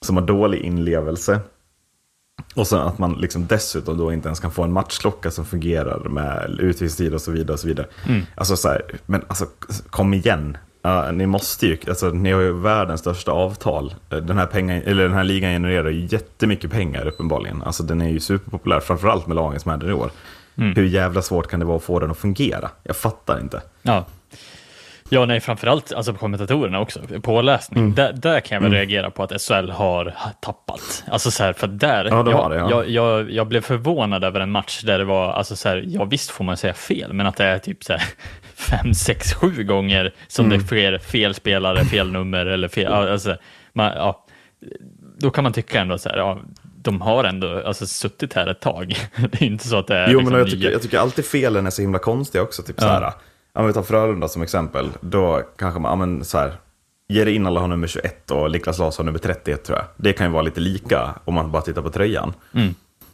Som har dålig inlevelse. Och sen att man liksom dessutom då inte ens kan få en matchklocka som fungerar med utvisningstid och så vidare. Och så vidare. Alltså så här, men alltså kom igen. Ja, ni måste ju, alltså ni har ju världens största avtal. Den här, pengen, eller den här ligan genererar ju jättemycket pengar uppenbarligen. Alltså den är ju superpopulär, framförallt med lagen som är där i år. Hur jävla svårt kan det vara att få den att fungera? Jag fattar inte. Ja. Ja, nej, framförallt alltså på kommentatorerna också. Påläsning. Mm. Där, där kan jag väl reagera på att SHL har tappat. Alltså så här, för där, Ja, de jag, det, ja. jag, jag, jag blev förvånad över en match där det var, alltså så här, ja visst får man säga fel, men att det är typ så här fem, sex, sju gånger som Mm. det sker fel spelare, fel nummer eller fel, ja, alltså, man, ja, då kan man tycka ändå så här, ja, de har ändå alltså, suttit här ett tag. Det är inte så att det är Jo, liksom men jag tycker, jag tycker alltid felen är så himla konstiga också. Typ så här, om vi tar Frölunda som exempel, då kanske man, ja, men så här, Jerry Innala har nummer 21 och Niklas Larsson har nummer 31 tror jag. Det kan ju vara lite lika om man bara tittar på tröjan.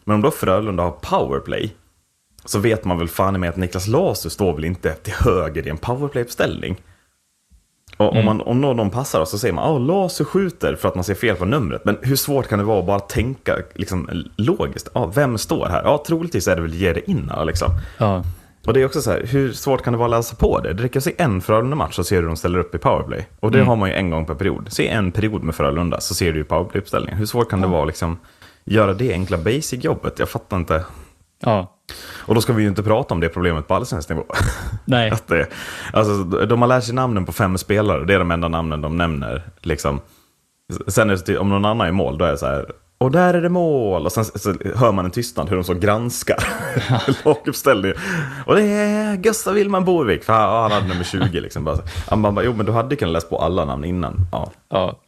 Men om då Frölunda har powerplay, så vet man väl fan i mig att Niklas Larsson står väl inte till höger i en powerplay-uppställning. Och om, man, om någon passar oss så säger man att oh, Lasu skjuter för att man ser fel på numret. Men hur svårt kan det vara att bara tänka liksom, logiskt? Ja, vem står här? Ja, troligtvis är det väl Jerry Innala liksom. Ja. Och det är också så här, hur svårt kan det vara att läsa på det? Det räcker att se en Frölunda-match så ser du hur de ställer upp i powerplay. Och det har man ju en gång per period. Se en period med Frölunda så ser du ju powerplay-uppställningen. Hur svårt kan det vara att liksom göra det enkla basic-jobbet? Jag fattar inte. ja. Och då ska vi ju inte prata om det problemet på allsvensk nivå. Nej. Att det, alltså, de har lärt sig namnen på fem spelare, det är de enda namnen de nämner. Liksom. Sen är det, typ- om någon annan är mål, då är det så här, och där är det mål! Och sen så hör man en tystnad hur de så granskar laguppställningen. Och det är Gustav Willman Borvik, för han hade nummer 20. Liksom. Bara, han bara, jo men du hade kunnat läsa på alla namn innan. Ja. Ja.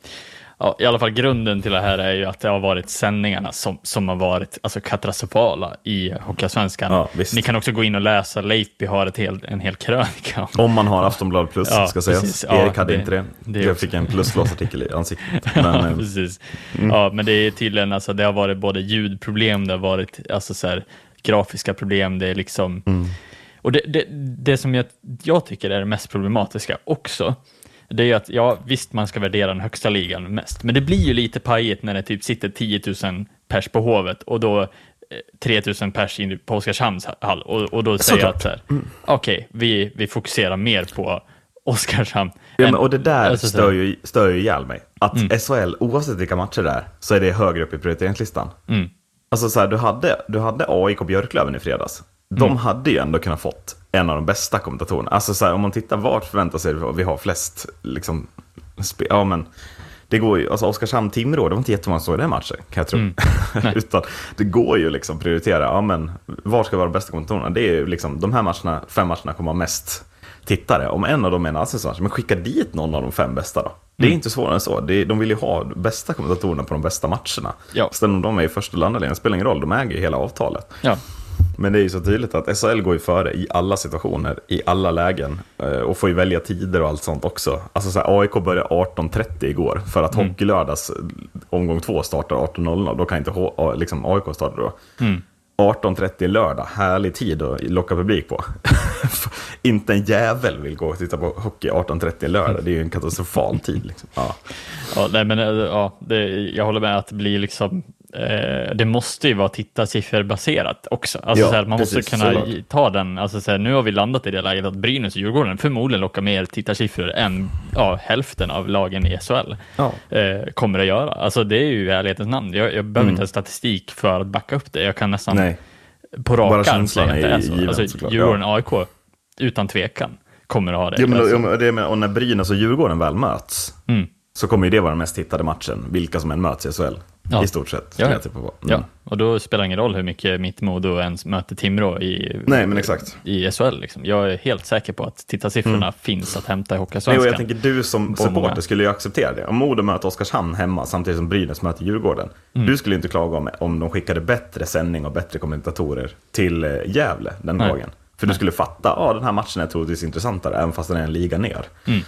Ja, i alla fall grunden till det här är ju att det har varit sändningarna som, som har varit alltså, katastrofala i Hockeyallsvenskan. Ja. Ni kan också gå in och läsa, Leifby har ett helt, en hel krönika om man har Aftonbladet plus, Ja, ska sägas. Ja, Erik hade det- inte det. det jag också. fick en plusglasartikel i ansiktet. Men, Ja, eh, precis. Ja, men det är tydligen, alltså, det har varit både ljudproblem, det har varit alltså, så här, grafiska problem, det är liksom... Och det, det, det som jag, jag tycker är det mest problematiska också, det är ju att, ja visst man ska värdera den högsta ligan mest, men det blir ju lite pajigt när det typ sitter 10 000 pers på Hovet och då eh, 3 000 pers in på Oskarshamns hall och, och då säger jag att så här, okej, vi, vi fokuserar mer på Oskarshamn. Ja, än- men, och det där alltså, så stör ju, stör ju ihjäl mig. Att SHL, oavsett vilka matcher det är, så är det högre upp i prioriteringslistan. Mm. Alltså så här, du hade, du hade AIK Björklöven i fredags. De hade ju ändå kunnat fått en av de bästa kommentatorerna. Alltså så här, om man tittar vart förväntar sig vi har flest, liksom, ja men, det går ju, alltså Oskarshamn-Timrå, det var inte jättemånga som såg den matchen, kan jag tro. Utan det går ju liksom prioritera, ja men, var ska vara de bästa kommentatorerna? Det är ju liksom, de här matcherna, fem matcherna kommer ha mest tittare. Om en av dem är en allsvensk men skicka dit någon av de fem bästa då. Det är inte svårare än så. De vill ju ha bästa kommentatorerna på de bästa matcherna. Ja. Sen om de är i första eller andra linjen spelar ingen roll, de äger ju hela avtalet. Ja. Men det är ju så tydligt att SHL går ju före i alla situationer, i alla lägen. eh, Och får ju välja tider och allt sånt också. Alltså så här, AIK började 18.30 igår, för att Hockeylördags eh, omgång två startar 18.00. Då kan inte H- liksom AIK starta då. 18.30 lördag, härlig tid att locka publik på. inte en jävel vill gå och titta på hockey 18.30 lördag, det är ju en katastrofal tid. Liksom. Ja. Ja, nej, men, eh, ja, det, jag håller med att det blir liksom, eh, det måste ju vara tittarsifferbaserat också. Alltså, Ja, så här, man måste precis, kunna såklart. ta den, alltså, så här, nu har vi landat i det läget att Brynäs och Djurgården förmodligen lockar mer tittarsiffror än ja, hälften av lagen i SHL Ja. eh, kommer att göra. Alltså det är ju i ärlighetens namn. Jag, jag behöver inte ha statistik för att backa upp det. Jag kan nästan Nej. på rak arm säga att det är så. given, Alltså, såklart, Djurgården, ja. AIK, utan tvekan kommer att ha det. Jo, men, Alltså, det och när Brynäs och Djurgården väl möts, Mm. så kommer ju det vara den mest tittade matchen, vilka som än möts i SHL. Ja. I stort sett. Ja, jag tippa på. Mm. Ja, och då spelar det ingen roll hur mycket mitt Modo ens möter Timrå i, Nej, men exakt. i SHL. Liksom. Jag är helt säker på att tittarsiffrorna finns att hämta i Hockeyallsvenskan. jag tänker du som många. supporter skulle ju acceptera det. Om Modo möter Oskarshamn hemma samtidigt som Brynäs möter Djurgården. Mm. Du skulle inte klaga om, om de skickade bättre sändning och bättre kommentatorer till eh, Gävle den Nej. dagen. För du skulle fatta, ja den här matchen är troligtvis intressantare, även fast den är en liga ner. Mm.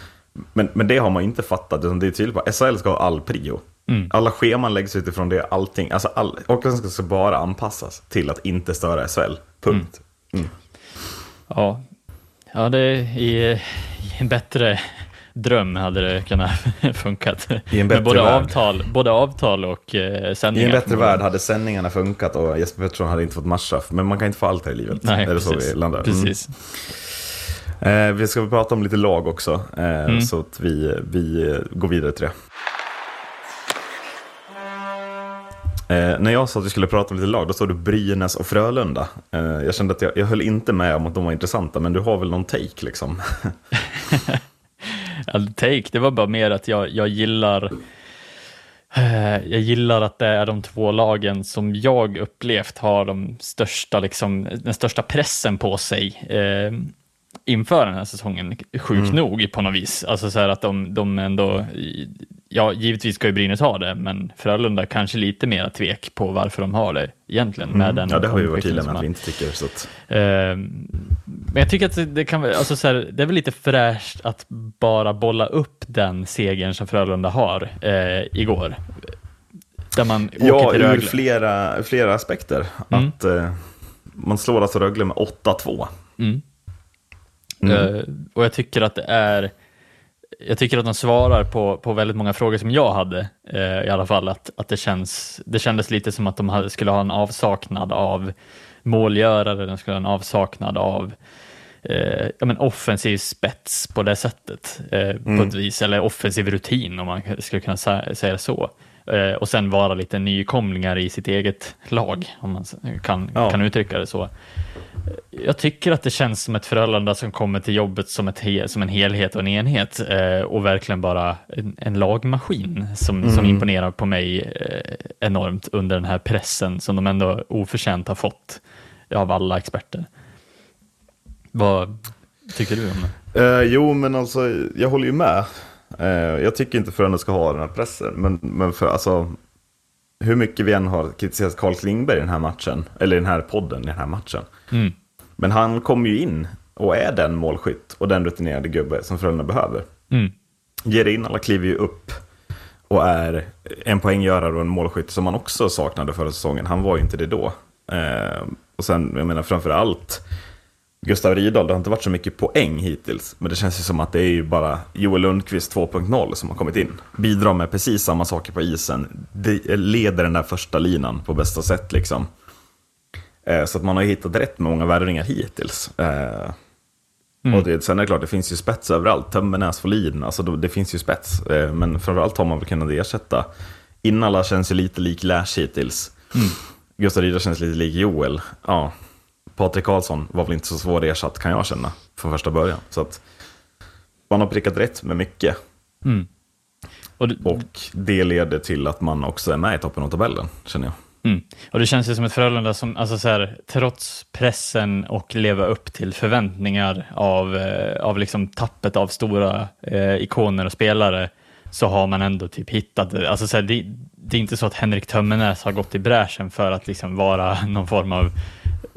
Men, men det har man inte fattat, utan det är tydligt på att SHL ska ha all prio. Mm. Alla scheman läggs utifrån det, allting. Alltså all, Hockeyallsvenskan ska bara anpassas till att inte störa SHL. Punkt. Ja, ja det i, i en bättre dröm hade det kunnat funkat. I en Med bättre både värld. avtal, både avtal och eh, I sändningar. en bättre värld hade sändningarna funkat och Jesper Pettersson hade inte fått matchstraff. Men man kan inte få allt här i livet. Nej, är det så precis. vi landar? Mm. precis. Eh, vi ska prata om lite lag också, eh, Mm. så att vi, vi går vidare till det. Eh, när jag sa att vi skulle prata om lite lag, då stod det Brynäs och Frölunda. Eh, jag kände att jag, jag höll inte med om att de var intressanta, men du har väl någon take liksom? Take, det var bara mer att jag, jag gillar eh, jag gillar att det är de två lagen som jag upplevt har de största, liksom, den största pressen på sig eh, inför den här säsongen, sjukt nog på något vis. Alltså så här att de, de ändå, ja givetvis ska ju Brynäs ha det, men Frölunda kanske lite mer tvek på varför de har det egentligen. Med den Mm. ja, det har vi varit tydliga med att vi inte tycker. Så att, Ehm, Men jag tycker att det, kan alltså så här, det är väl lite fräscht att bara bolla upp den segern som Frölunda har eh, igår. Där man åker ja, till ur flera, flera aspekter. Mm. Att eh, man slår alltså Rögle med 8-2. Mm. Mm. Eh, och jag tycker att det är jag tycker att de svarar på, på väldigt många frågor som jag hade eh, i alla fall. Att, att det, känns, det kändes lite som att de hade, skulle ha en avsaknad av målgörare, de skulle ha en avsaknad av eh, ja, men offensiv spets på det sättet. Eh, På ett vis, eller offensiv rutin om man skulle kunna sä- säga så. Eh, och sen vara lite nykomlingar i sitt eget lag, om man kan, Ja. kan uttrycka det så. Jag tycker att det känns som ett Frölunda som kommer till jobbet som, ett som en helhet och en enhet eh, och verkligen bara en, en lagmaskin som, som imponerar på mig eh, enormt under den här pressen som de ändå oförtjänt har fått av alla experter. Vad tycker du om det? Eh, jo, men alltså, jag håller ju med. Eh, jag tycker inte Frölunda ska ha den här pressen. Men, men för alltså, hur mycket vi än har kritiserat Carl Klingberg i den här matchen, eller i den här podden i den här matchen. Mm. Men han kommer ju in och är den målskytt och den rutinerade gubbe som Frölunda behöver. Mm. Ger in, alla kliver ju upp och är en poänggörare och en målskytt som man också saknade förra säsongen. Han var ju inte det då. Eh, och sen, jag menar framför allt, Gustav Rydahl, det har inte varit så mycket poäng hittills. Men det känns ju som att det är ju bara Joel Lundqvist 2.0 som har kommit in. Bidrar med precis samma saker på isen. Det leder den där första linan på bästa sätt liksom. Eh, så att man har hittat rätt många värvningar hittills. Eh, och det, sen är det klart, det finns ju spets överallt. Tömmernes, Folin, alltså det finns ju spets. Eh, men framförallt har man väl kunnat ersätta. Innala känns ju lite lik Lash hittills. Gustav Rydahl känns lite lik Joel. Ja. Patrik Karlsson var väl inte så svår ersatt kan jag känna från första början. Så att man har prickat rätt med mycket. Och, det- Och det leder till att man också är med i toppen av tabellen, känner jag. Mm. Och det känns ju som ett Frölunda som, alltså så här, trots pressen och leva upp till förväntningar av, eh, av liksom tappet av stora eh, ikoner och spelare, så har man ändå typ hittat. Alltså så här, det, det är inte så att Henrik Tömmernes har gått i bräschen för att liksom vara någon form av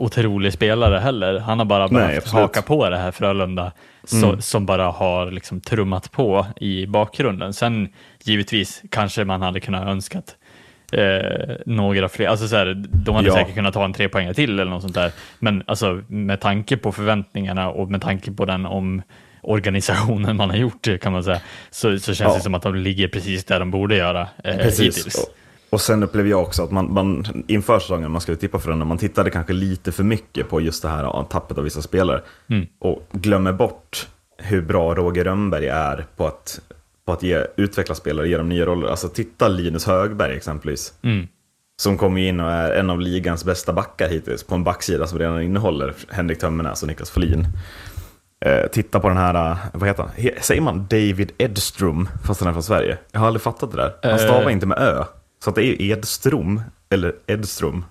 otrolig spelare heller. Han har bara behövt. Mm. haka på det här Frölunda så, som bara har liksom trummat på i bakgrunden. Sen givetvis kanske man hade kunnat önskat eh, några fler, alltså så här, de hade Ja. säkert kunnat ta en tre poäng till eller något sånt där. Men alltså med tanke på förväntningarna och med tanke på den om organisationen man har gjort kan man säga, så, så känns Ja. det som att de ligger precis där de borde göra eh, hittills. Och, sen upplever jag också att man, man inför säsongen, när man skulle tippa för den, man tittade kanske lite för mycket på just det här tappet av vissa spelare. Mm. Och glömmer bort hur bra Roger Rönnberg är på att, på att ge, utveckla spelare, ge dem nya roller. Alltså titta Linus Högberg exempelvis. Mm. Som kommer in och är en av ligans bästa backar hittills på en backsida som redan innehåller Henrik Tömmernes och Niklas Folin. Eh, titta på den här, eh, vad heter han? Säger man David Edström fast han är från Sverige? Jag har aldrig fattat det där. Han Eh. stavar inte med Ö. Så att det är Edström, eller Edström.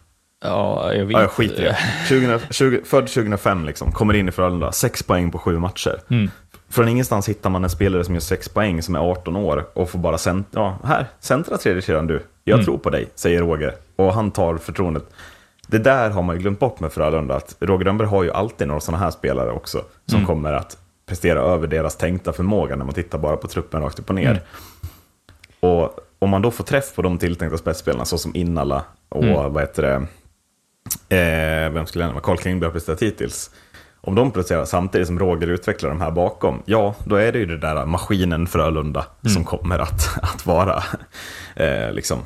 Ja, jag vet Ja, jag skiter i det. 20, 20, född 2005 liksom, kommer in i Frölunda, sex poäng på sju matcher. Mm. Från ingenstans hittar man en spelare som gör sex poäng, som är 18 år och får bara cent ja, här, centra tredje kedjan du. Jag Mm. tror på dig, säger Roger. Och han tar förtroendet. Det där har man ju glömt bort med Frölunda, att Roger Rönnberg har ju alltid några sådana här spelare också, som Mm. kommer att prestera över deras tänkta förmåga när man tittar bara på truppen rakt upp och ner. Mm. Och om man då får träff på de tilltänkta spetsspelarna, så som Innala och Mm. vad heter det, eh, vem skulle jag nämna, Carl Klingberg har presterat hittills. Om de presterar samtidigt som Roger utvecklar de här bakom, ja, då är det ju det där maskinen Frölunda Mm. som kommer att, att vara eh, liksom,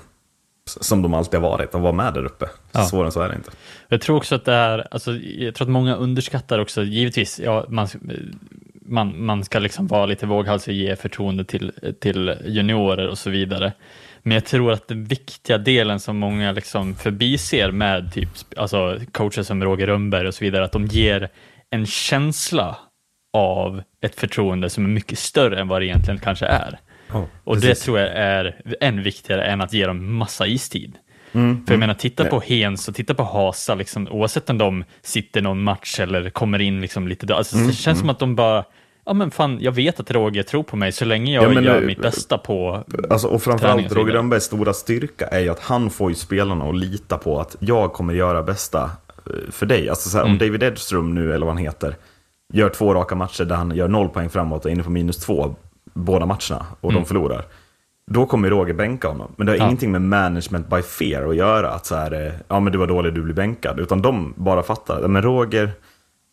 som de alltid har varit, att vara med där uppe. Ja. Svårare än så är det inte. Jag tror också att det är, alltså, jag tror att många underskattar också, givetvis, ja, man, man, man ska liksom vara lite våghalsig och ge förtroende till, till juniorer och så vidare. Men jag tror att den viktiga delen som många liksom förbiser med typ, alltså coacher som Roger Rönnberg och så vidare, att de ger en känsla av ett förtroende som är mycket större än vad det egentligen kanske är. Ja, och det tror jag är än viktigare än att ge dem massa istid. Mm, För jag menar, titta på Hens och titta på Hasa, liksom, oavsett om de sitter någon match eller kommer in liksom lite, alltså, Mm, det känns som att de bara, ja men fan, jag vet att Roger tror på mig så länge jag Ja, men, gör eh, mitt bästa på Alltså, och framförallt och. Roger Rönnbergs stora styrka är ju att han får ju spelarna att lita på att jag kommer göra bästa eh, för dig. Alltså så här, Mm. om David Edström nu, eller vad han heter, gör två raka matcher där han gör noll poäng framåt och är inne på minus två båda matcherna och de förlorar. Då kommer Roger bänka honom. Men det har. Ja. ingenting med management by fear att göra. Att så här, eh, ja men du var dålig, du blir bänkad. Utan de bara fattar, men Roger,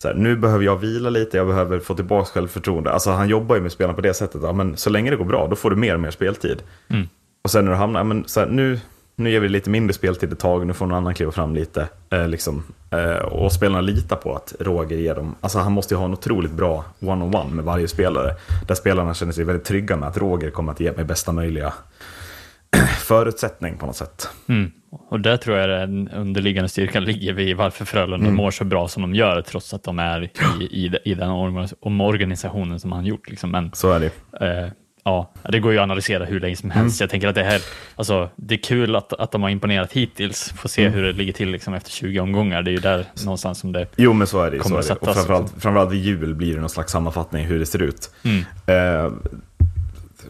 så här, nu behöver jag vila lite, jag behöver få tillbaka självförtroende. Alltså han jobbar ju med spelarna på det sättet. Ja, men så länge det går bra, då får du mer och mer speltid. Mm. Och sen när du hamnar, men så här, nu, nu ger vi lite mindre speltid ett tag, nu får någon annan kliva fram lite. Eh, liksom, eh, och spelarna litar på att Roger ger dem, alltså han måste ju ha en otroligt bra one-on-one med varje spelare. Där spelarna känner sig väldigt trygga med att Roger kommer att ge mig bästa möjliga förutsättning på något sätt. Mm. Och där tror jag den underliggande styrkan ligger vid varför Frölunda Mm. mår så bra som de gör, trots att de är i, i, i den orga- omorganisationen som han gjort. Liksom. Men Så är det eh, ja, det går ju att analysera hur länge som helst. Mm. Jag tänker att det här, alltså, det är kul att, att de har imponerat hittills. Få se Mm. hur det ligger till liksom, efter 20 omgångar. Det är ju där någonstans som det... Jo, men så är det. Så är det. Och framförallt, liksom. framförallt vid jul blir det någon slags sammanfattning hur det ser ut. Mm. Eh,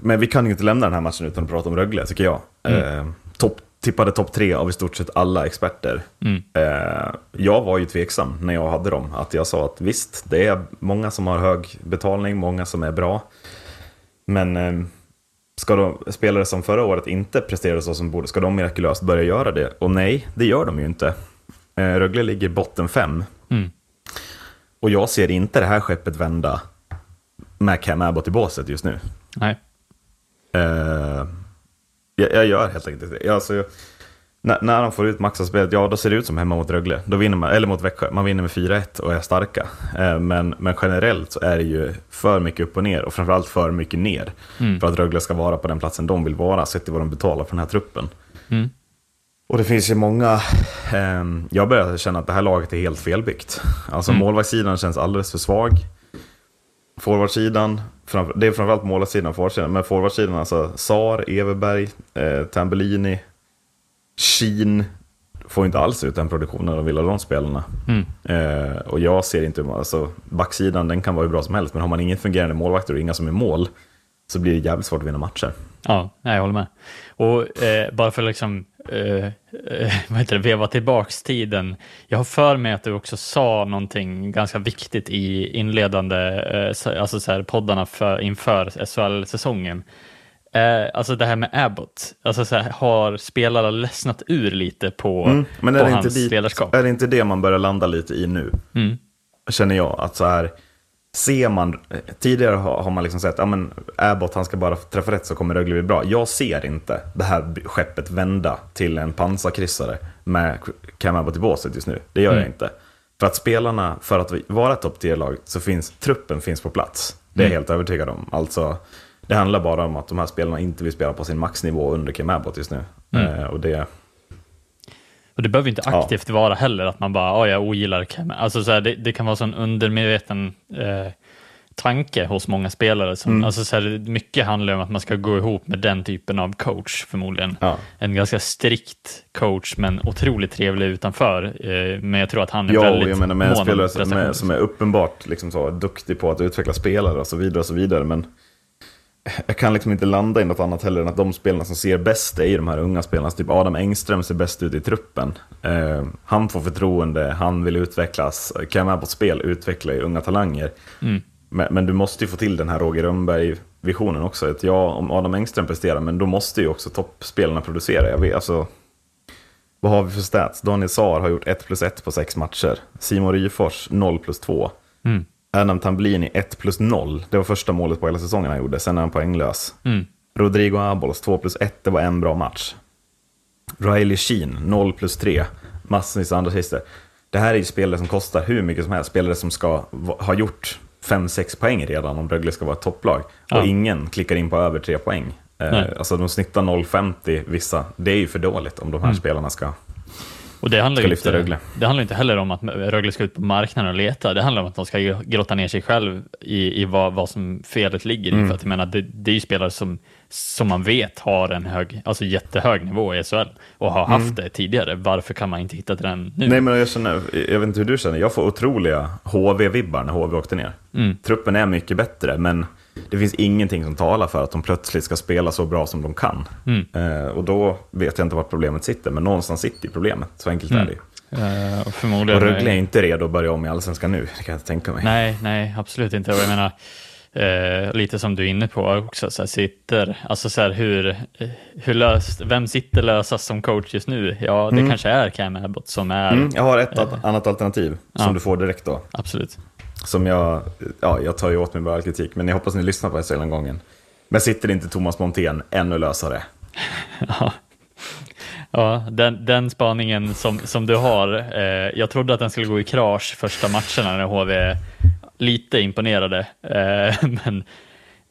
men vi kan ju inte lämna den här matchen utan att prata om Rögle, tycker jag. Eh, topp, tippade topp tre av i stort sett alla experter. Mm. Eh, jag var ju tveksam när jag hade dem. Att jag sa att visst, det är många som har hög betalning, många som är bra. Men eh, ska de, spelare som förra året inte presterade så som borde, ska de mirakulöst börja göra det? Och nej, det gör de ju inte. Eh, Rögle ligger botten fem. Mm. Och jag ser inte det här skeppet vända med Cam Abbott i båset just nu. Nej. Eh, jag, jag gör helt enkelt det. Jag, alltså, jag, när, när de får ut maxspelet, ja då ser det ut som hemma mot Rögle. Då vinner man, eller mot Växjö. Man vinner med 4-1 och är starka. Eh, men, men generellt så är det ju för mycket upp och ner och framförallt för mycket ner. För att Rögle ska vara på den platsen de vill vara, sett till vad de betalar för den här truppen. Mm. Och det finns ju många, ehm, jag börjar känna att det här laget är helt felbyggt. Alltså målvaktssidan känns alldeles för svag. Forwardsidan, framför, det är framförallt målvaktssidan och forwardsidan, men forwardsidan alltså Sar, Everberg, eh, Tambellini, Sheen får inte alls ut den produktionen de vill av de spelarna. Eh, och jag ser inte, alltså backsidan den kan vara hur bra som helst, men har man ingen fungerande målvakter och inga som är mål, så blir det jävligt svårt att vinna matcher. Ja, jag håller med. Och eh, bara för att liksom, eh, eh, vad heter det, veva tillbaks tiden. Jag har för mig att du också sa någonting ganska viktigt i inledande eh, så- alltså så här, poddarna för, inför SHL-säsongen. Eh, alltså det här med Abbott, alltså så här, har spelarna ledsnat ur lite på, Mm, Men på är det, hans inte dit, ledarskap? är det inte det man börjar landa lite i nu? Mm. Känner jag. Att så här, ser man, tidigare har, har man liksom sett, ja men Abbott han ska bara träffa rätt så kommer Rögle bli bra. Jag ser inte det här skeppet vända till en pansarkryssare med Cam Abbott i båset just nu. Det gör jag inte. För att spelarna, för att vara ett topp 10-lag, så finns truppen finns på plats. Det är jag helt övertygad om. Alltså, det handlar bara om att de här spelarna inte vill spela på sin maxnivå under Cam Abbott just nu. Eh, och det, Och det behöver inte Ja. aktivt vara heller att man bara, ja, jag ogillar Cam. Alltså så här, det, det kan vara sån undermedveten eh, tanke hos många spelare. Som, Mm. alltså så här, mycket handlar om att man ska gå ihop med den typen av coach förmodligen. Ja. En ganska strikt coach, men otroligt trevlig utanför. Eh, men jag tror att han är Ja, väldigt jag menar med en mån spelare som är, som är uppenbart liksom så, duktig på att utveckla spelare och så vidare. och så vidare Men jag kan liksom inte landa i något annat heller än att de spelarna som ser bäst är de här unga spelarna. Så Typ Adam Engström ser bäst ut i truppen. Eh, han får förtroende, han vill utvecklas. Cam Abbotts spel utvecklar ju unga talanger. Men, men du måste ju få till den här Roger Rönnberg-visionen också. Att ja, om Adam Engström presterar, men då måste ju också toppspelarna producera. Jag vet, alltså, vad har vi för stats? Daniel Saar har gjort 1 plus 1 på sex matcher. Simon Ryfors 0 plus 2. Mm. Adam Tamblini 1 plus 0. Det var första målet på hela säsongen han gjorde. Sen är han poänglös. Mm. Rodrigo Abols 2 plus 1. Det var en bra match. Riley Sheen 0 plus 3. Massvis av andra assister. Det här är ju spelare som kostar hur mycket som helst. Spelare som ska ha gjort 5-6 poäng redan om Rögle ska vara ett topplag. Ja. Och ingen klickar in på över 3 poäng. Eh, Nej. alltså de snittar 0,50 vissa. Det är ju för dåligt om de här Mm. spelarna ska... Och det handlar, Ska lyfta inte, Rögle. det handlar inte heller om att Rögle ska ut på marknaden och leta. Det handlar om att de ska grotta ner sig själv i, i vad, vad som felet ligger Mm. i. För att jag menar, det, det är ju spelare som, som man vet har en hög, alltså jättehög nivå i SHL och har haft det tidigare. Varför kan man inte hitta till den nu? Mm. Nej men jag känner, jag vet inte hur du känner, jag får otroliga HV-vibbar när HV åkte ner. Mm. Truppen är mycket bättre, men det finns ingenting som talar för att de plötsligt ska spela så bra som de kan. Mm. Eh, och då vet jag inte vart problemet sitter, men någonstans sitter ju problemet. Så enkelt är det ju. Eh, och förmodligen... Och Rögle är inte redo att börja om i Allsvenskan nu, det kan jag inte tänka mig. Nej, nej, absolut inte. Och jag menar, eh, lite som du är inne på också, så här, sitter, alltså så här, hur, eh, hur löst, vem sitter lösast som coach just nu? Ja, det kanske är Cam Abbott som är, Mm, jag har ett att- annat alternativ som Ja. du får direkt då. absolut. Som jag, ja, jag tar ju åt mig bara all kritik, men jag hoppas ni lyssnar på det den gången. Men sitter inte Thomas Montén ännu lösare? Ja, ja den, den spaningen som, som du har, eh, jag trodde att den skulle gå i krasch första matcherna när HV lite imponerade, eh, men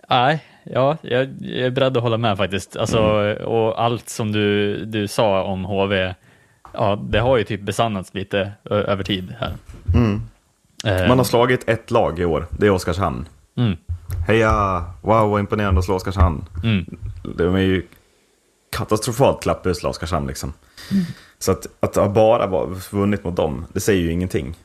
nej, ja, jag, jag är beredd att hålla med faktiskt. Alltså, Och allt som du, du sa om HV, ja, det har ju typ besannats lite ö- över tid här. Eh, Man har slagit ett lag i år, det är Oskarshamn. mm, Heja! Wow, vad imponerande att slå Oskarshamn. mm, De är ju katastrofalt klappusla Oskarshamn liksom. Så att, att ha bara vunnit mot dem, det säger ju ingenting.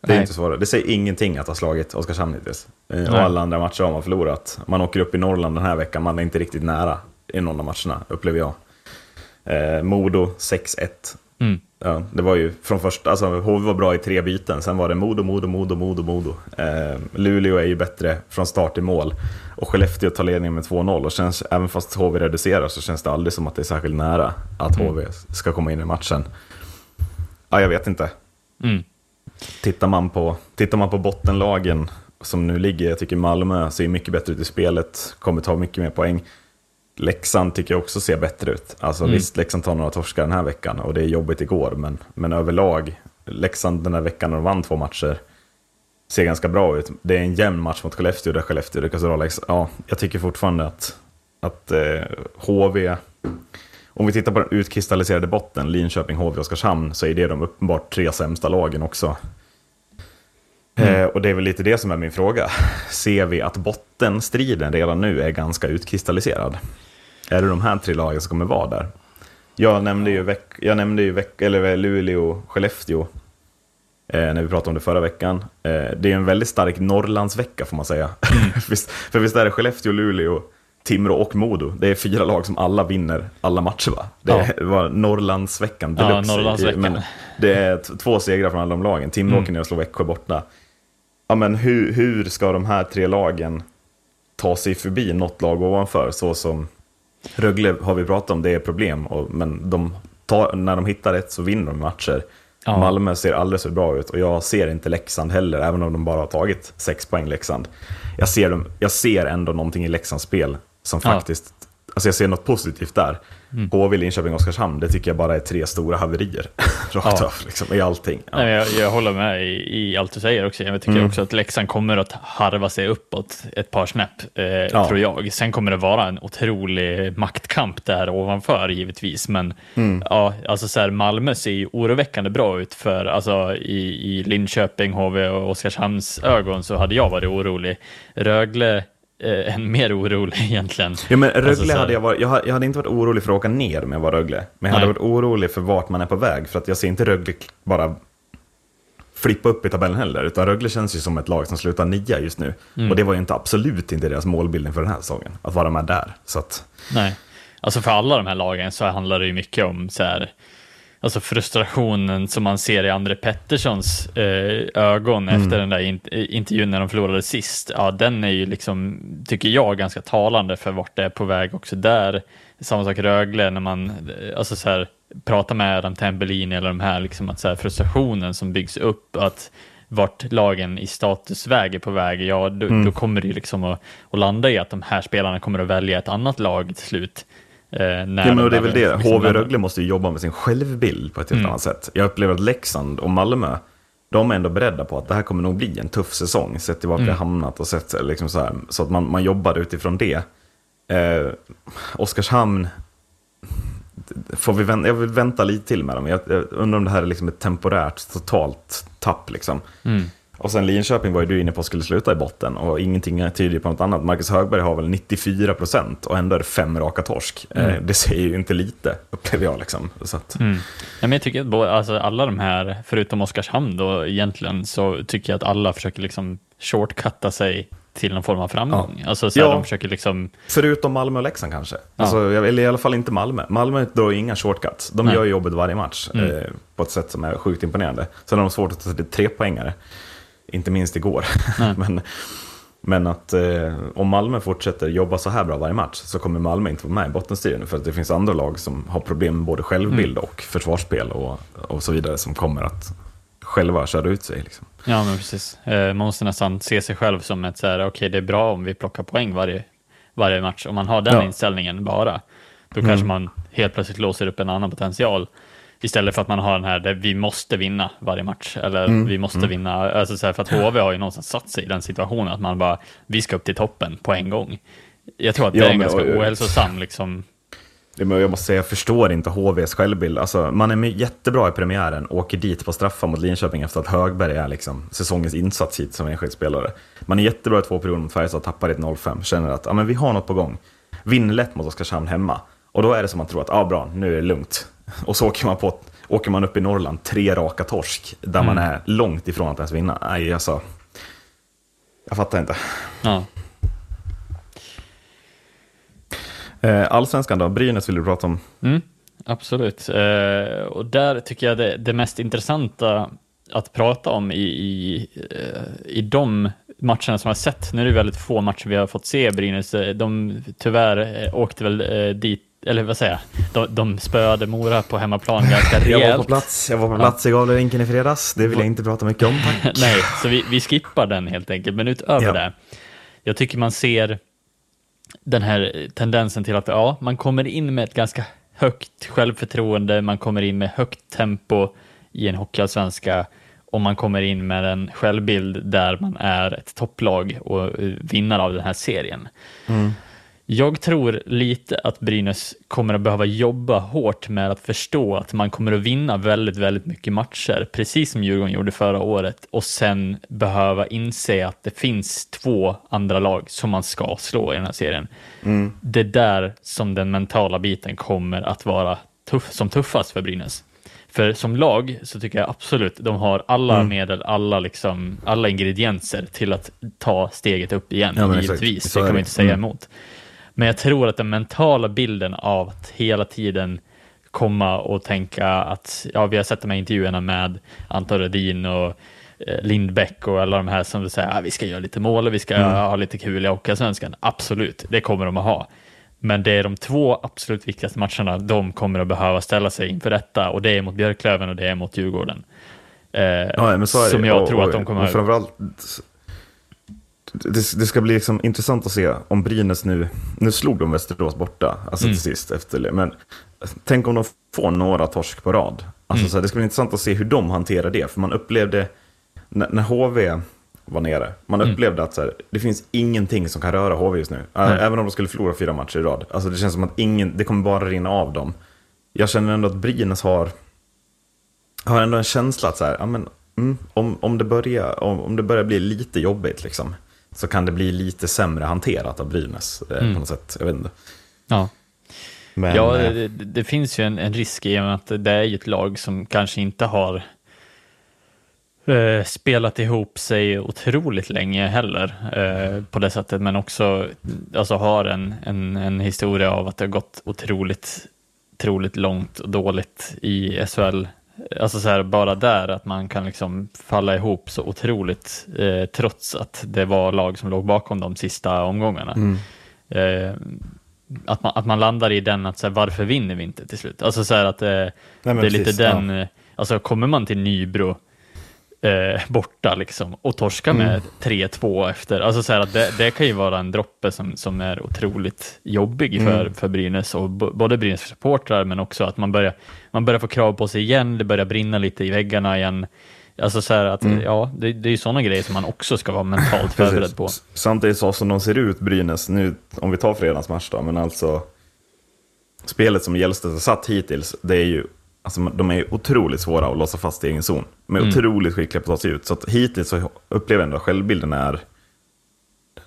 Det är Nej. inte svårare. Det säger ingenting att ha slagit Oskarshamn hittills. Eh, Och alla andra matcher har man förlorat. Man åker upp i Norrland den här veckan, man är inte riktigt nära i någon av matcherna, upplever jag. Eh, Modo 6-1. mm. Ja, det var ju från första, alltså HV var bra i tre byten, sen var det Modo, Modo, Modo, Modo, Modo. Eh, Luleå är ju bättre från start till mål och Skellefteå tar ledningen med 2-0 och känns, även fast HV reducerar så känns det aldrig som att det är särskilt nära att HV ska komma in i matchen. Ja, jag vet inte. Mm. Tittar man på, tittar man på bottenlagen som nu ligger, jag tycker Malmö ser mycket bättre ut i spelet, kommer ta mycket mer poäng. Leksand tycker jag också ser bättre ut. Alltså Mm. visst, Leksand tar några torskar den här veckan och det är jobbigt igår, men, men överlag, Leksand den här veckan när de vann två matcher, ser ganska bra ut. Det är en jämn match mot Skellefteå där Skellefteå lyckas dra Leksand. Ja, jag tycker fortfarande att, att eh, HV, om vi tittar på den utkristalliserade botten, Linköping, HV och Oskarshamn, så är det de uppenbart tre sämsta lagen också. Eh, och det är väl lite det som är min fråga. Ser vi att bottenstriden redan nu är ganska utkristalliserad? Är det de här tre lagen som kommer vara där? Jag nämnde ju, veck, jag nämnde ju veck, eller Luleå, Skellefteå eh, när vi pratade om det förra veckan. Eh, det är en väldigt stark Norrlandsvecka får man säga. visst, för visst är det Skellefteå, Luleå, Timrå och Modo. Det är fyra lag som alla vinner alla matcher va? Det Ja. var Norrlandsveckan Ja, deluxe. Norrlandsveckan. Men det är två segrar från alla de lagen. Timrå Mm. åker ner och slår Växjö borta. Ja, men hur, hur ska de här tre lagen ta sig förbi något lag ovanför? Så som Rögle har vi pratat om, det är problem. Och, men de tar, när de hittar rätt så vinner de matcher. Ja. Malmö ser alldeles för bra ut och jag ser inte Leksand heller, även om de bara har tagit sex poäng Leksand. Jag ser, dem, jag ser ändå någonting i Leksands spel som Ja. faktiskt, alltså jag ser något positivt där. Mm. HV, Linköping och Oskarshamn, det tycker jag bara är tre stora haverier. Rakt Ja. av, liksom, i allting. Ja. Nej, jag, jag håller med i, i allt du säger också. Jag tycker Mm. också att Leksand kommer att harva sig uppåt ett par snäpp, eh, Ja. tror jag. Sen kommer det vara en otrolig maktkamp där ovanför givetvis, men Mm. ja, alltså så här, Malmö ser ju oroväckande bra ut för alltså i, i Linköping, HV och Oskarshamns ögon så hade jag varit orolig. Rögle eh, än mer orolig egentligen. Ja, men Rögle Alltså, hade jag varit, jag hade, jag hade inte varit orolig för att åka ner om jag var Rögle. Men jag hade Nej. varit orolig för vart man är på väg. För att jag ser inte Rögle bara flippa upp i tabellen heller. Utan Rögle känns ju som ett lag som slutar nia just nu. Mm. Och det var ju inte absolut inte deras målbildning för den här säsongen. Att vara med där. Så att, Nej, alltså för alla de här lagen så handlar det ju mycket om så här, alltså frustrationen som man ser i André Petterssons eh, ögon efter den där in, eh, intervjun när de förlorade sist. Ja, den är ju liksom, tycker jag, ganska talande för vart det är på väg också där. Samma sak Rögle när man, eh, alltså så här, pratar med Adam Tempelini eller de här, liksom att så här, frustrationen som byggs upp, att vart lagen i statusväg är på väg, ja då, då kommer det liksom att, att landa i att de här spelarna kommer att välja ett annat lag till slut. Eh, när ja, men de och det är väl det. liksom HV vänder. Rögle måste ju jobba med sin självbild på ett helt Mm. annat sätt. Jag upplever att Leksand och Malmö, de är ändå beredda på att det här kommer nog bli en tuff säsong. Sett till vart vi har hamnat och sett liksom så här. Så att man, man jobbar utifrån det. Eh, Oskarshamn, får vi vänta, jag vill vänta lite till med dem. Jag, jag undrar om det här är liksom ett temporärt totalt tapp. Liksom. Mm. Och sen Linköping var ju du inne på skulle sluta i botten och ingenting tyder på något annat. Marcus Högberg har väl 94 procent och ändå är det fem raka torsk. Eh, det säger ju inte lite, upplever jag. Liksom. Så att, Mm. Ja, men jag tycker att både, alltså alla de här, förutom Oskarshamn då egentligen, så tycker jag att alla försöker liksom shortcutta sig till någon form av framgång. Alltså så Ja. de försöker liksom, Förutom Malmö och Leksand kanske. Alltså, jag- eller i alla fall inte Malmö. Malmö drar ju inga shortcuts. De Nej. gör jobbet varje match eh, på ett sätt som är sjukt imponerande. Sen har de svårt att ta sig tre poängare. Inte minst igår. men, men att eh, om Malmö fortsätter jobba så här bra varje match så kommer Malmö inte vara med i bottenstriden. För att det finns andra lag som har problem med både självbild och försvarsspel och, och så vidare som kommer att själva köra ut sig. Liksom. ja men precis, eh, man måste nästan se sig själv som ett så här, okej det är bra om vi plockar poäng varje, varje match. Om man har den Ja. inställningen bara, då kanske man helt plötsligt låser upp en annan potential. Istället för att man har den här, där vi måste vinna varje match, eller vi måste vinna, alltså så här, för att HV har ju någonstans satt sig i den situationen, att man bara, vi ska upp till toppen på en gång. Jag tror att det Ja, är en ganska och- ohälsosam liksom, Jag måste säga, jag förstår inte HVs självbild. Alltså, man är jättebra i premiären, åker dit på straffar mot Linköping efter att Högberg är liksom säsongens insats hit som enskild spelare. Man är jättebra i två perioder mot Färjestad, tappar ett 0-5, känner att ja, men vi har något på gång. Vinner lätt mot Oskarshamn hemma. Och då är det som man tror att, ah, bra, nu är det lugnt. Och så åker man, på, åker man upp i Norrland, tre raka torsk, där man är långt ifrån att ens vinna. Nej, alltså. Jag fattar inte. ja. Eh, Allsvenskan då, Brynäs vill du prata om. Mm, absolut. Eh, och där tycker jag det, det mest intressanta att prata om i, i, eh, i de matcherna som jag har sett, nu är det väldigt få matcher vi har fått se Brynäs, de tyvärr åkte väl dit, eller vad säger jag, de, de spöade Mora på hemmaplan ganska Jag var på rejält. plats, jag var på plats i Gavlerinken i fredags. Det vill jag inte prata mycket om, tack. Nej, så vi, vi skippar den helt enkelt. Men utöver Ja. det, jag tycker man ser den här tendensen till att ja, man kommer in med ett ganska högt självförtroende, man kommer in med högt tempo i en hockeyallsvenska och man kommer in med en självbild där man är ett topplag och eh, vinnare av den här serien. Jag tror lite att Brynäs kommer att behöva jobba hårt med att förstå att man kommer att vinna väldigt, väldigt mycket matcher, precis som Djurgården gjorde förra året, och sen behöva inse att det finns två andra lag som man ska slå i den här serien. Det är där som den mentala biten kommer att vara tuff, som tuffast för Brynäs. För som lag så tycker jag absolut de har alla medel, alla, liksom, alla ingredienser till att ta steget upp igen, Ja, exakt. givetvis. Så Det kan man inte säga Mm. emot. Men jag tror att den mentala bilden av att hela tiden komma och tänka att, ja, vi har sett de här intervjuerna med Anton Rödin och eh, Lindbäck och alla de här som säger att vi ska göra lite mål och vi ska ha lite kul i Hockeyallsvenskan. Absolut, det kommer de att ha. Men det är de två absolut viktigaste matcherna de kommer att behöva ställa sig inför detta och det är mot Björklöven och det är mot Djurgården. Eh, Ja, men så är det. som jag Och- tror och- att de kommer och att... Framförallt, det, det ska bli liksom intressant att se om Brynäs nu, nu slog de Västerås borta, alltså Mm. till sist efter, men tänk om de får några torsk på rad. Alltså Mm. så här, det ska bli intressant att se hur de hanterar det, för man upplevde, när, när HV var nere, man Mm. upplevde att så här, det finns ingenting som kan röra HV just nu. Ä- Även om de skulle förlora fyra matcher i rad. Alltså det känns som att ingen, det kommer bara rinna av dem. Jag känner ändå att Brynäs har, har ändå en känsla att så här, ja, men, mm, om, om, det börjar, om, om det börjar bli lite jobbigt liksom, så kan det bli lite sämre hanterat av Brynäs eh, Mm. på något sätt. Jag vet inte. Ja. Men, Ja, eh, det, det, det finns ju en, en risk i och med att det är ju ett lag som kanske inte har eh, spelat ihop sig otroligt länge heller eh, på det sättet, men också alltså, har en, en, en historia av att det har gått otroligt, otroligt långt och dåligt i SHL. Alltså så här, bara där att man kan liksom falla ihop så otroligt eh, trots att det var lag som låg bakom de sista omgångarna. Eh, att man, att man landar i den att så här, varför vinner vi inte till slut? Alltså så här att eh, men det är lite precis, den, ja. eh, alltså kommer man till Nybro eh, borta liksom och torska med Mm. 3-2 efter, alltså så att det, det kan ju vara en droppe som, som är otroligt jobbig för, Mm. för Brynäs och både Brynäs supportrar men också att man börjar, man börjar få krav på sig igen, det börjar brinna lite i väggarna igen. Alltså så att, ja, det, det är ju sådana grejer som man också ska vara mentalt förberedd på. Samtidigt så som de ser ut, Brynäs, nu om vi tar fredagens match då, men alltså spelet som Gällstedt har satt hittills, det är ju, alltså de är otroligt svåra att låsa fast i egen zon. De är Mm. otroligt skickliga på att ta sig ut, så att hittills så upplever jag ändå att självbilden är,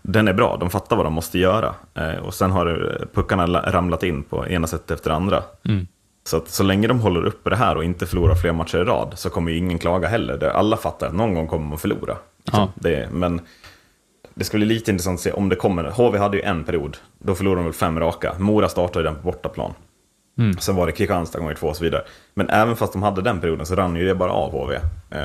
den är bra, de fattar vad de måste göra. Eh, och sen har eh, puckarna la- ramlat in på ena sättet efter andra. Mm. Så att så länge de håller uppe det här och inte förlorar fler matcher i rad så kommer ju ingen klaga heller. Alla fattar att någon gång kommer man förlora. Liksom. Ja. Det, men det ska bli lite intressant att se om det kommer. HV hade ju en period, då förlorade de väl fem raka. Mora startade den på bortaplan. Mm. Sen var det Kristianstad gånger två och så vidare. Men även fast de hade den perioden så rann ju det bara av HV. Eh,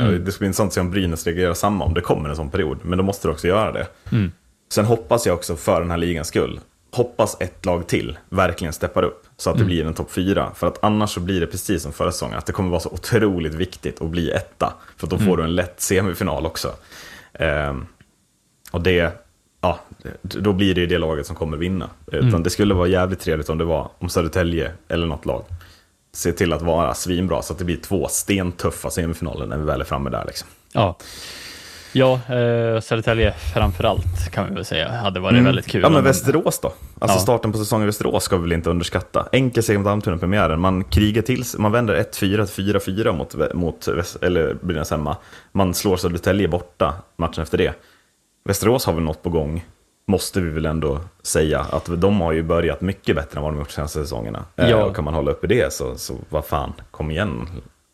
Mm. Det ska bli intressant att se om Brynäs reagerar samma om det kommer en sån period. Men då måste det också göra det. Mm. Sen hoppas jag också för den här ligans skull, hoppas ett lag till verkligen steppar upp så Mm. att det blir en topp fyra. För att annars så blir det precis som förra säsongen, att det kommer vara så otroligt viktigt att bli etta. För att då Mm. får du en lätt semifinal också. Ehm, och det, ja, då blir det ju det laget som kommer vinna. Utan Mm. det skulle vara jävligt trevligt om det var om Södertälje eller något lag. Se till att vara svinbra så att det blir två stentuffa semifinaler när vi väl är framme där. Liksom. Ja, ja eh, Södertälje framförallt kan vi väl säga hade varit väldigt kul. Mm. Ja, men Västerås då? Alltså Ja. starten på säsongen i Västerås ska vi väl inte underskatta. Enkel seger mot Almtuna-premiären. Man krigar till man vänder 1-4 till 4-4 mot, mot eller Brynäs hemma. Man slår Södertälje borta matchen efter det. Västerås har väl något på gång, måste vi väl ändå säga. Att de har ju börjat mycket bättre än vad de gjort de senaste säsongerna. Eh, Ja. Och kan man hålla uppe det så, så vad fan, kom igen.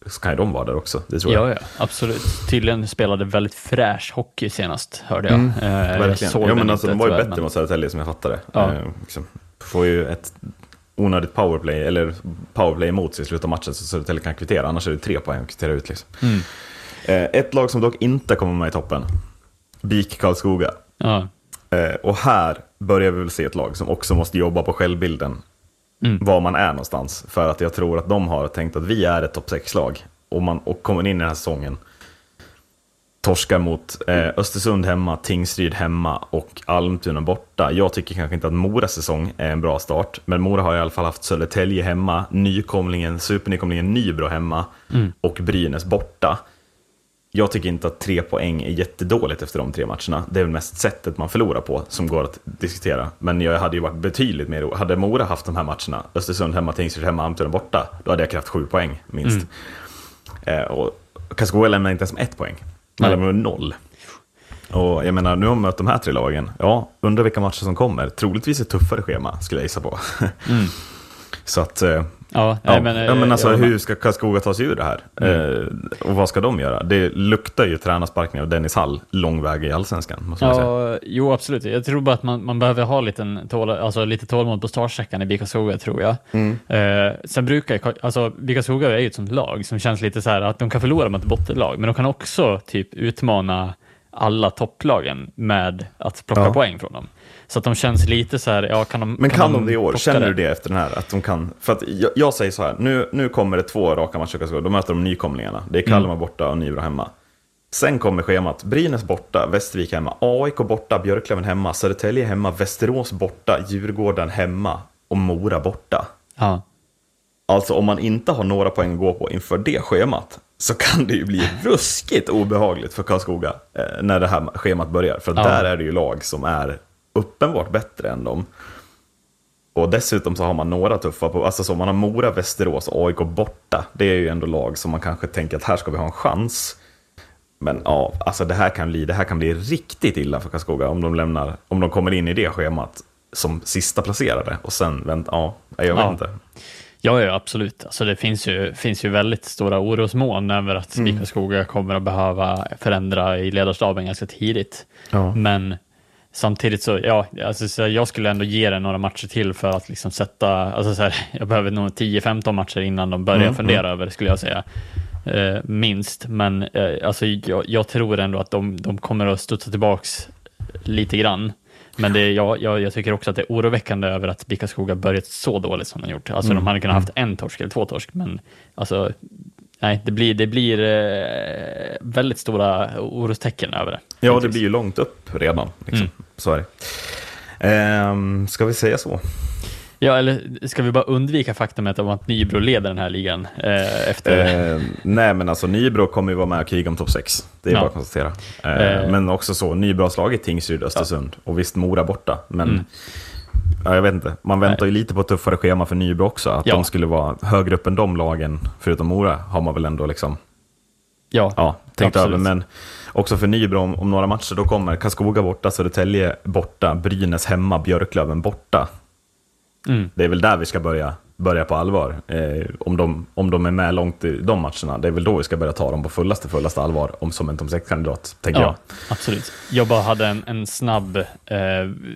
Så kan ju de vara där också, det tror jag. Ja, ja, absolut. Tydligen spelade väldigt fräsch hockey senast, hörde jag. Eh, jag Mm. Verkligen. såg Ja, men alltså, de var ju bättre men- mot Södertälje som jag fattade. Ja. Eh, liksom, får ju ett onödigt powerplay, eller powerplay emot sig i slutet av matchen så Södertälje kan kvittera, annars är det tre poäng att kvittera ut. Liksom. Mm. Eh, ett lag som dock inte kommer med i toppen, BIK Karlskoga. Ja, Eh, och här börjar vi väl se ett lag som också måste jobba på självbilden. Mm. Var man är någonstans. För att jag tror att de har tänkt att vi är ett topp 6-lag. Och, man, och kommer in i den här säsongen. Torskar mot eh, Östersund hemma, Tingsryd hemma och Almtuna borta. Jag tycker kanske inte att Moras säsong är en bra start. Men Mora har i alla fall haft Södertälje hemma, nykomlingen, supernykomlingen Nybro hemma och Brynäs borta. Jag tycker inte att tre poäng är jättedåligt efter de tre matcherna. Det är väl mest sättet man förlorar på som går att diskutera. Men jag hade ju varit betydligt mer... Hade Mora haft de här matcherna, Östersund hemma, Tingsryd hemma, Almtuna borta, då hade jag krävt sju poäng minst. Eh, och Karlskoga lämnar inte ens med ett poäng. Man lämnar med noll. Och jag menar, nu har man mött de här tre lagen. Ja, undrar vilka matcher som kommer. Troligtvis ett tuffare schema, skulle jag gissa på. Så att... Ja, Ja, nej, men, ja, men eh, alltså hur ska Karlskoga ta sig ur det här? Eh, och vad ska de göra? Det luktar ju tränarsparkning av Dennis Hall lång väg i allsvenskan, måste man säga. Ja, jo absolut. Jag tror bara att man, man behöver ha lite, tål, alltså, lite tålamod på startsträckan i BIK Karlskoga, tror jag. Mm. Eh, sen brukar alltså BIK Karlskoga är ju ett sånt lag som känns lite så här att de kan förlora mot ett bottenlag, men de kan också typ utmana alla topplagen med att plocka Ja. poäng från dem. Så att de känns lite så här, ja kan de Men kan, de det i år? Känner du det efter den här? Att de kan, för att jag, jag säger så här, nu, nu kommer det två raka matcher i då möter de nykomlingarna. Det är Kalmar borta och Nybro hemma. Sen kommer schemat, Brynäs borta, Västervik hemma, AIK borta, Björklöven hemma, Södertälje hemma, Västerås borta, Djurgården hemma och Mora borta. Ja. Alltså om man inte har några poäng att gå på inför det schemat så kan det ju bli ruskigt obehagligt för Karlskoga eh, när det här schemat börjar. För Ja. där är det ju lag som är uppenbart bättre än dem. Och dessutom så har man några tuffa på, alltså så man har Mora, Västerås och AIK borta. Det är ju ändå lag som man kanske tänker att här ska vi ha en chans. Men ja, alltså det här kan bli, det här kan bli riktigt illa för Karlskoga om de lämnar, om de kommer in i det schemat som sista placerade och sen vänta, ja, jag vet Ja. inte. Ja, ja, absolut. Alltså, det finns ju, finns ju väldigt stora orosmoln över att Mm. BIK Skoga kommer att behöva förändra i ledarstaben ganska tidigt. Ja. Men samtidigt så, ja, alltså, så jag skulle ändå ge det några matcher till för att liksom sätta, alltså så här, jag behöver nog 10-15 matcher innan de börjar Mm, fundera över det skulle jag säga. Eh, minst, men eh, alltså, jag, jag tror ändå att de, de kommer att studsa tillbaks lite grann. Men det, jag, jag, jag tycker också att det är oroväckande över att BIK Skoga börjat så dåligt som de gjort. Alltså Mm, de hade kunnat haft en torsk eller två torsk, men alltså, nej, det blir, det blir eh, väldigt stora orostecken över det. Ja, det blir ju långt upp redan. Liksom. Mm. Så är det. Ehm, ska vi säga så? Ja, eller ska vi bara undvika faktumet om att Nybro leder den här ligan eh, efter... Ehm, nej, men alltså Nybro kommer ju vara med och kriga om topp 6. Det är Ja. bara att konstatera. Ehm, Eh. Men också så, Nybro har slagit Tingsryd, Östersund och visst Mora borta. Men Mm. Ja, jag vet inte, man väntar ju lite på tuffare schema för Nybro också. Att Ja. de skulle vara högre upp än de lagen, förutom Mora, har man väl ändå liksom ja, ja, tänkt absolut. över. Men också för Nybro om, om några matcher, då kommer Karlskoga borta, Södertälje borta, Brynäs hemma, Björklöven borta. Mm. Det är väl där vi ska börja, börja på allvar. Eh, om, de, om de är med långt i de matcherna, det är väl då vi ska börja ta dem på fullaste, fullaste allvar, om som en topp 6-kandidat, tänker jag. Ja, absolut. Jag bara hade en, en snabb, eh,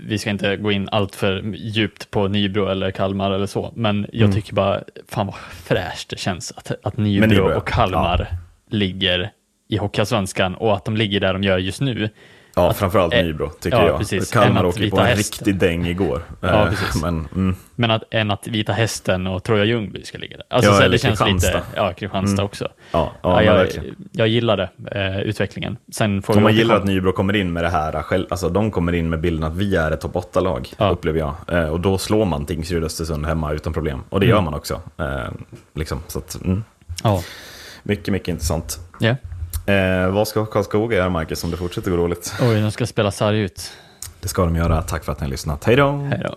vi ska inte gå in allt för djupt på Nybro eller Kalmar eller så, men jag Mm. tycker bara, fan vad fräscht det känns att, att Nybro, Nybro, ja. och Kalmar ligger i Hockeyallsvenskan och att de ligger där de gör just nu. Ja, Att- framförallt eh, Nybro, tycker ja, jag. precis. Kalmar åker på en Hästen. riktig däng igår. Ja, Eh, precis. Men, mm, Men att, än att Vita Hästen och Troja Ljungby ska ligga där. Alltså, Ja, så eller det känns Kristianstad. lite, ja, Kristianstad Mm. också. ja, ja, jag, jag gillade eh, utvecklingen. Sen får man gillar att Nybro kommer in med det här, själv, alltså de kommer in med bilden att vi är ett topp 8-lag, Ja. upplever jag. Eh, och då slår man Tingsryd Östersund hemma utan problem. Och det Mm. gör man också. Eh, liksom, så att, mm. Ja. Mycket, mycket intressant. Ja. Eh, vad ska Karlskoga göra, Marcus, om det fortsätter gå dåligt? Oj, de ska spela sarg ut. Det ska de göra. Tack för att ni har lyssnat. Hej då! Hej då.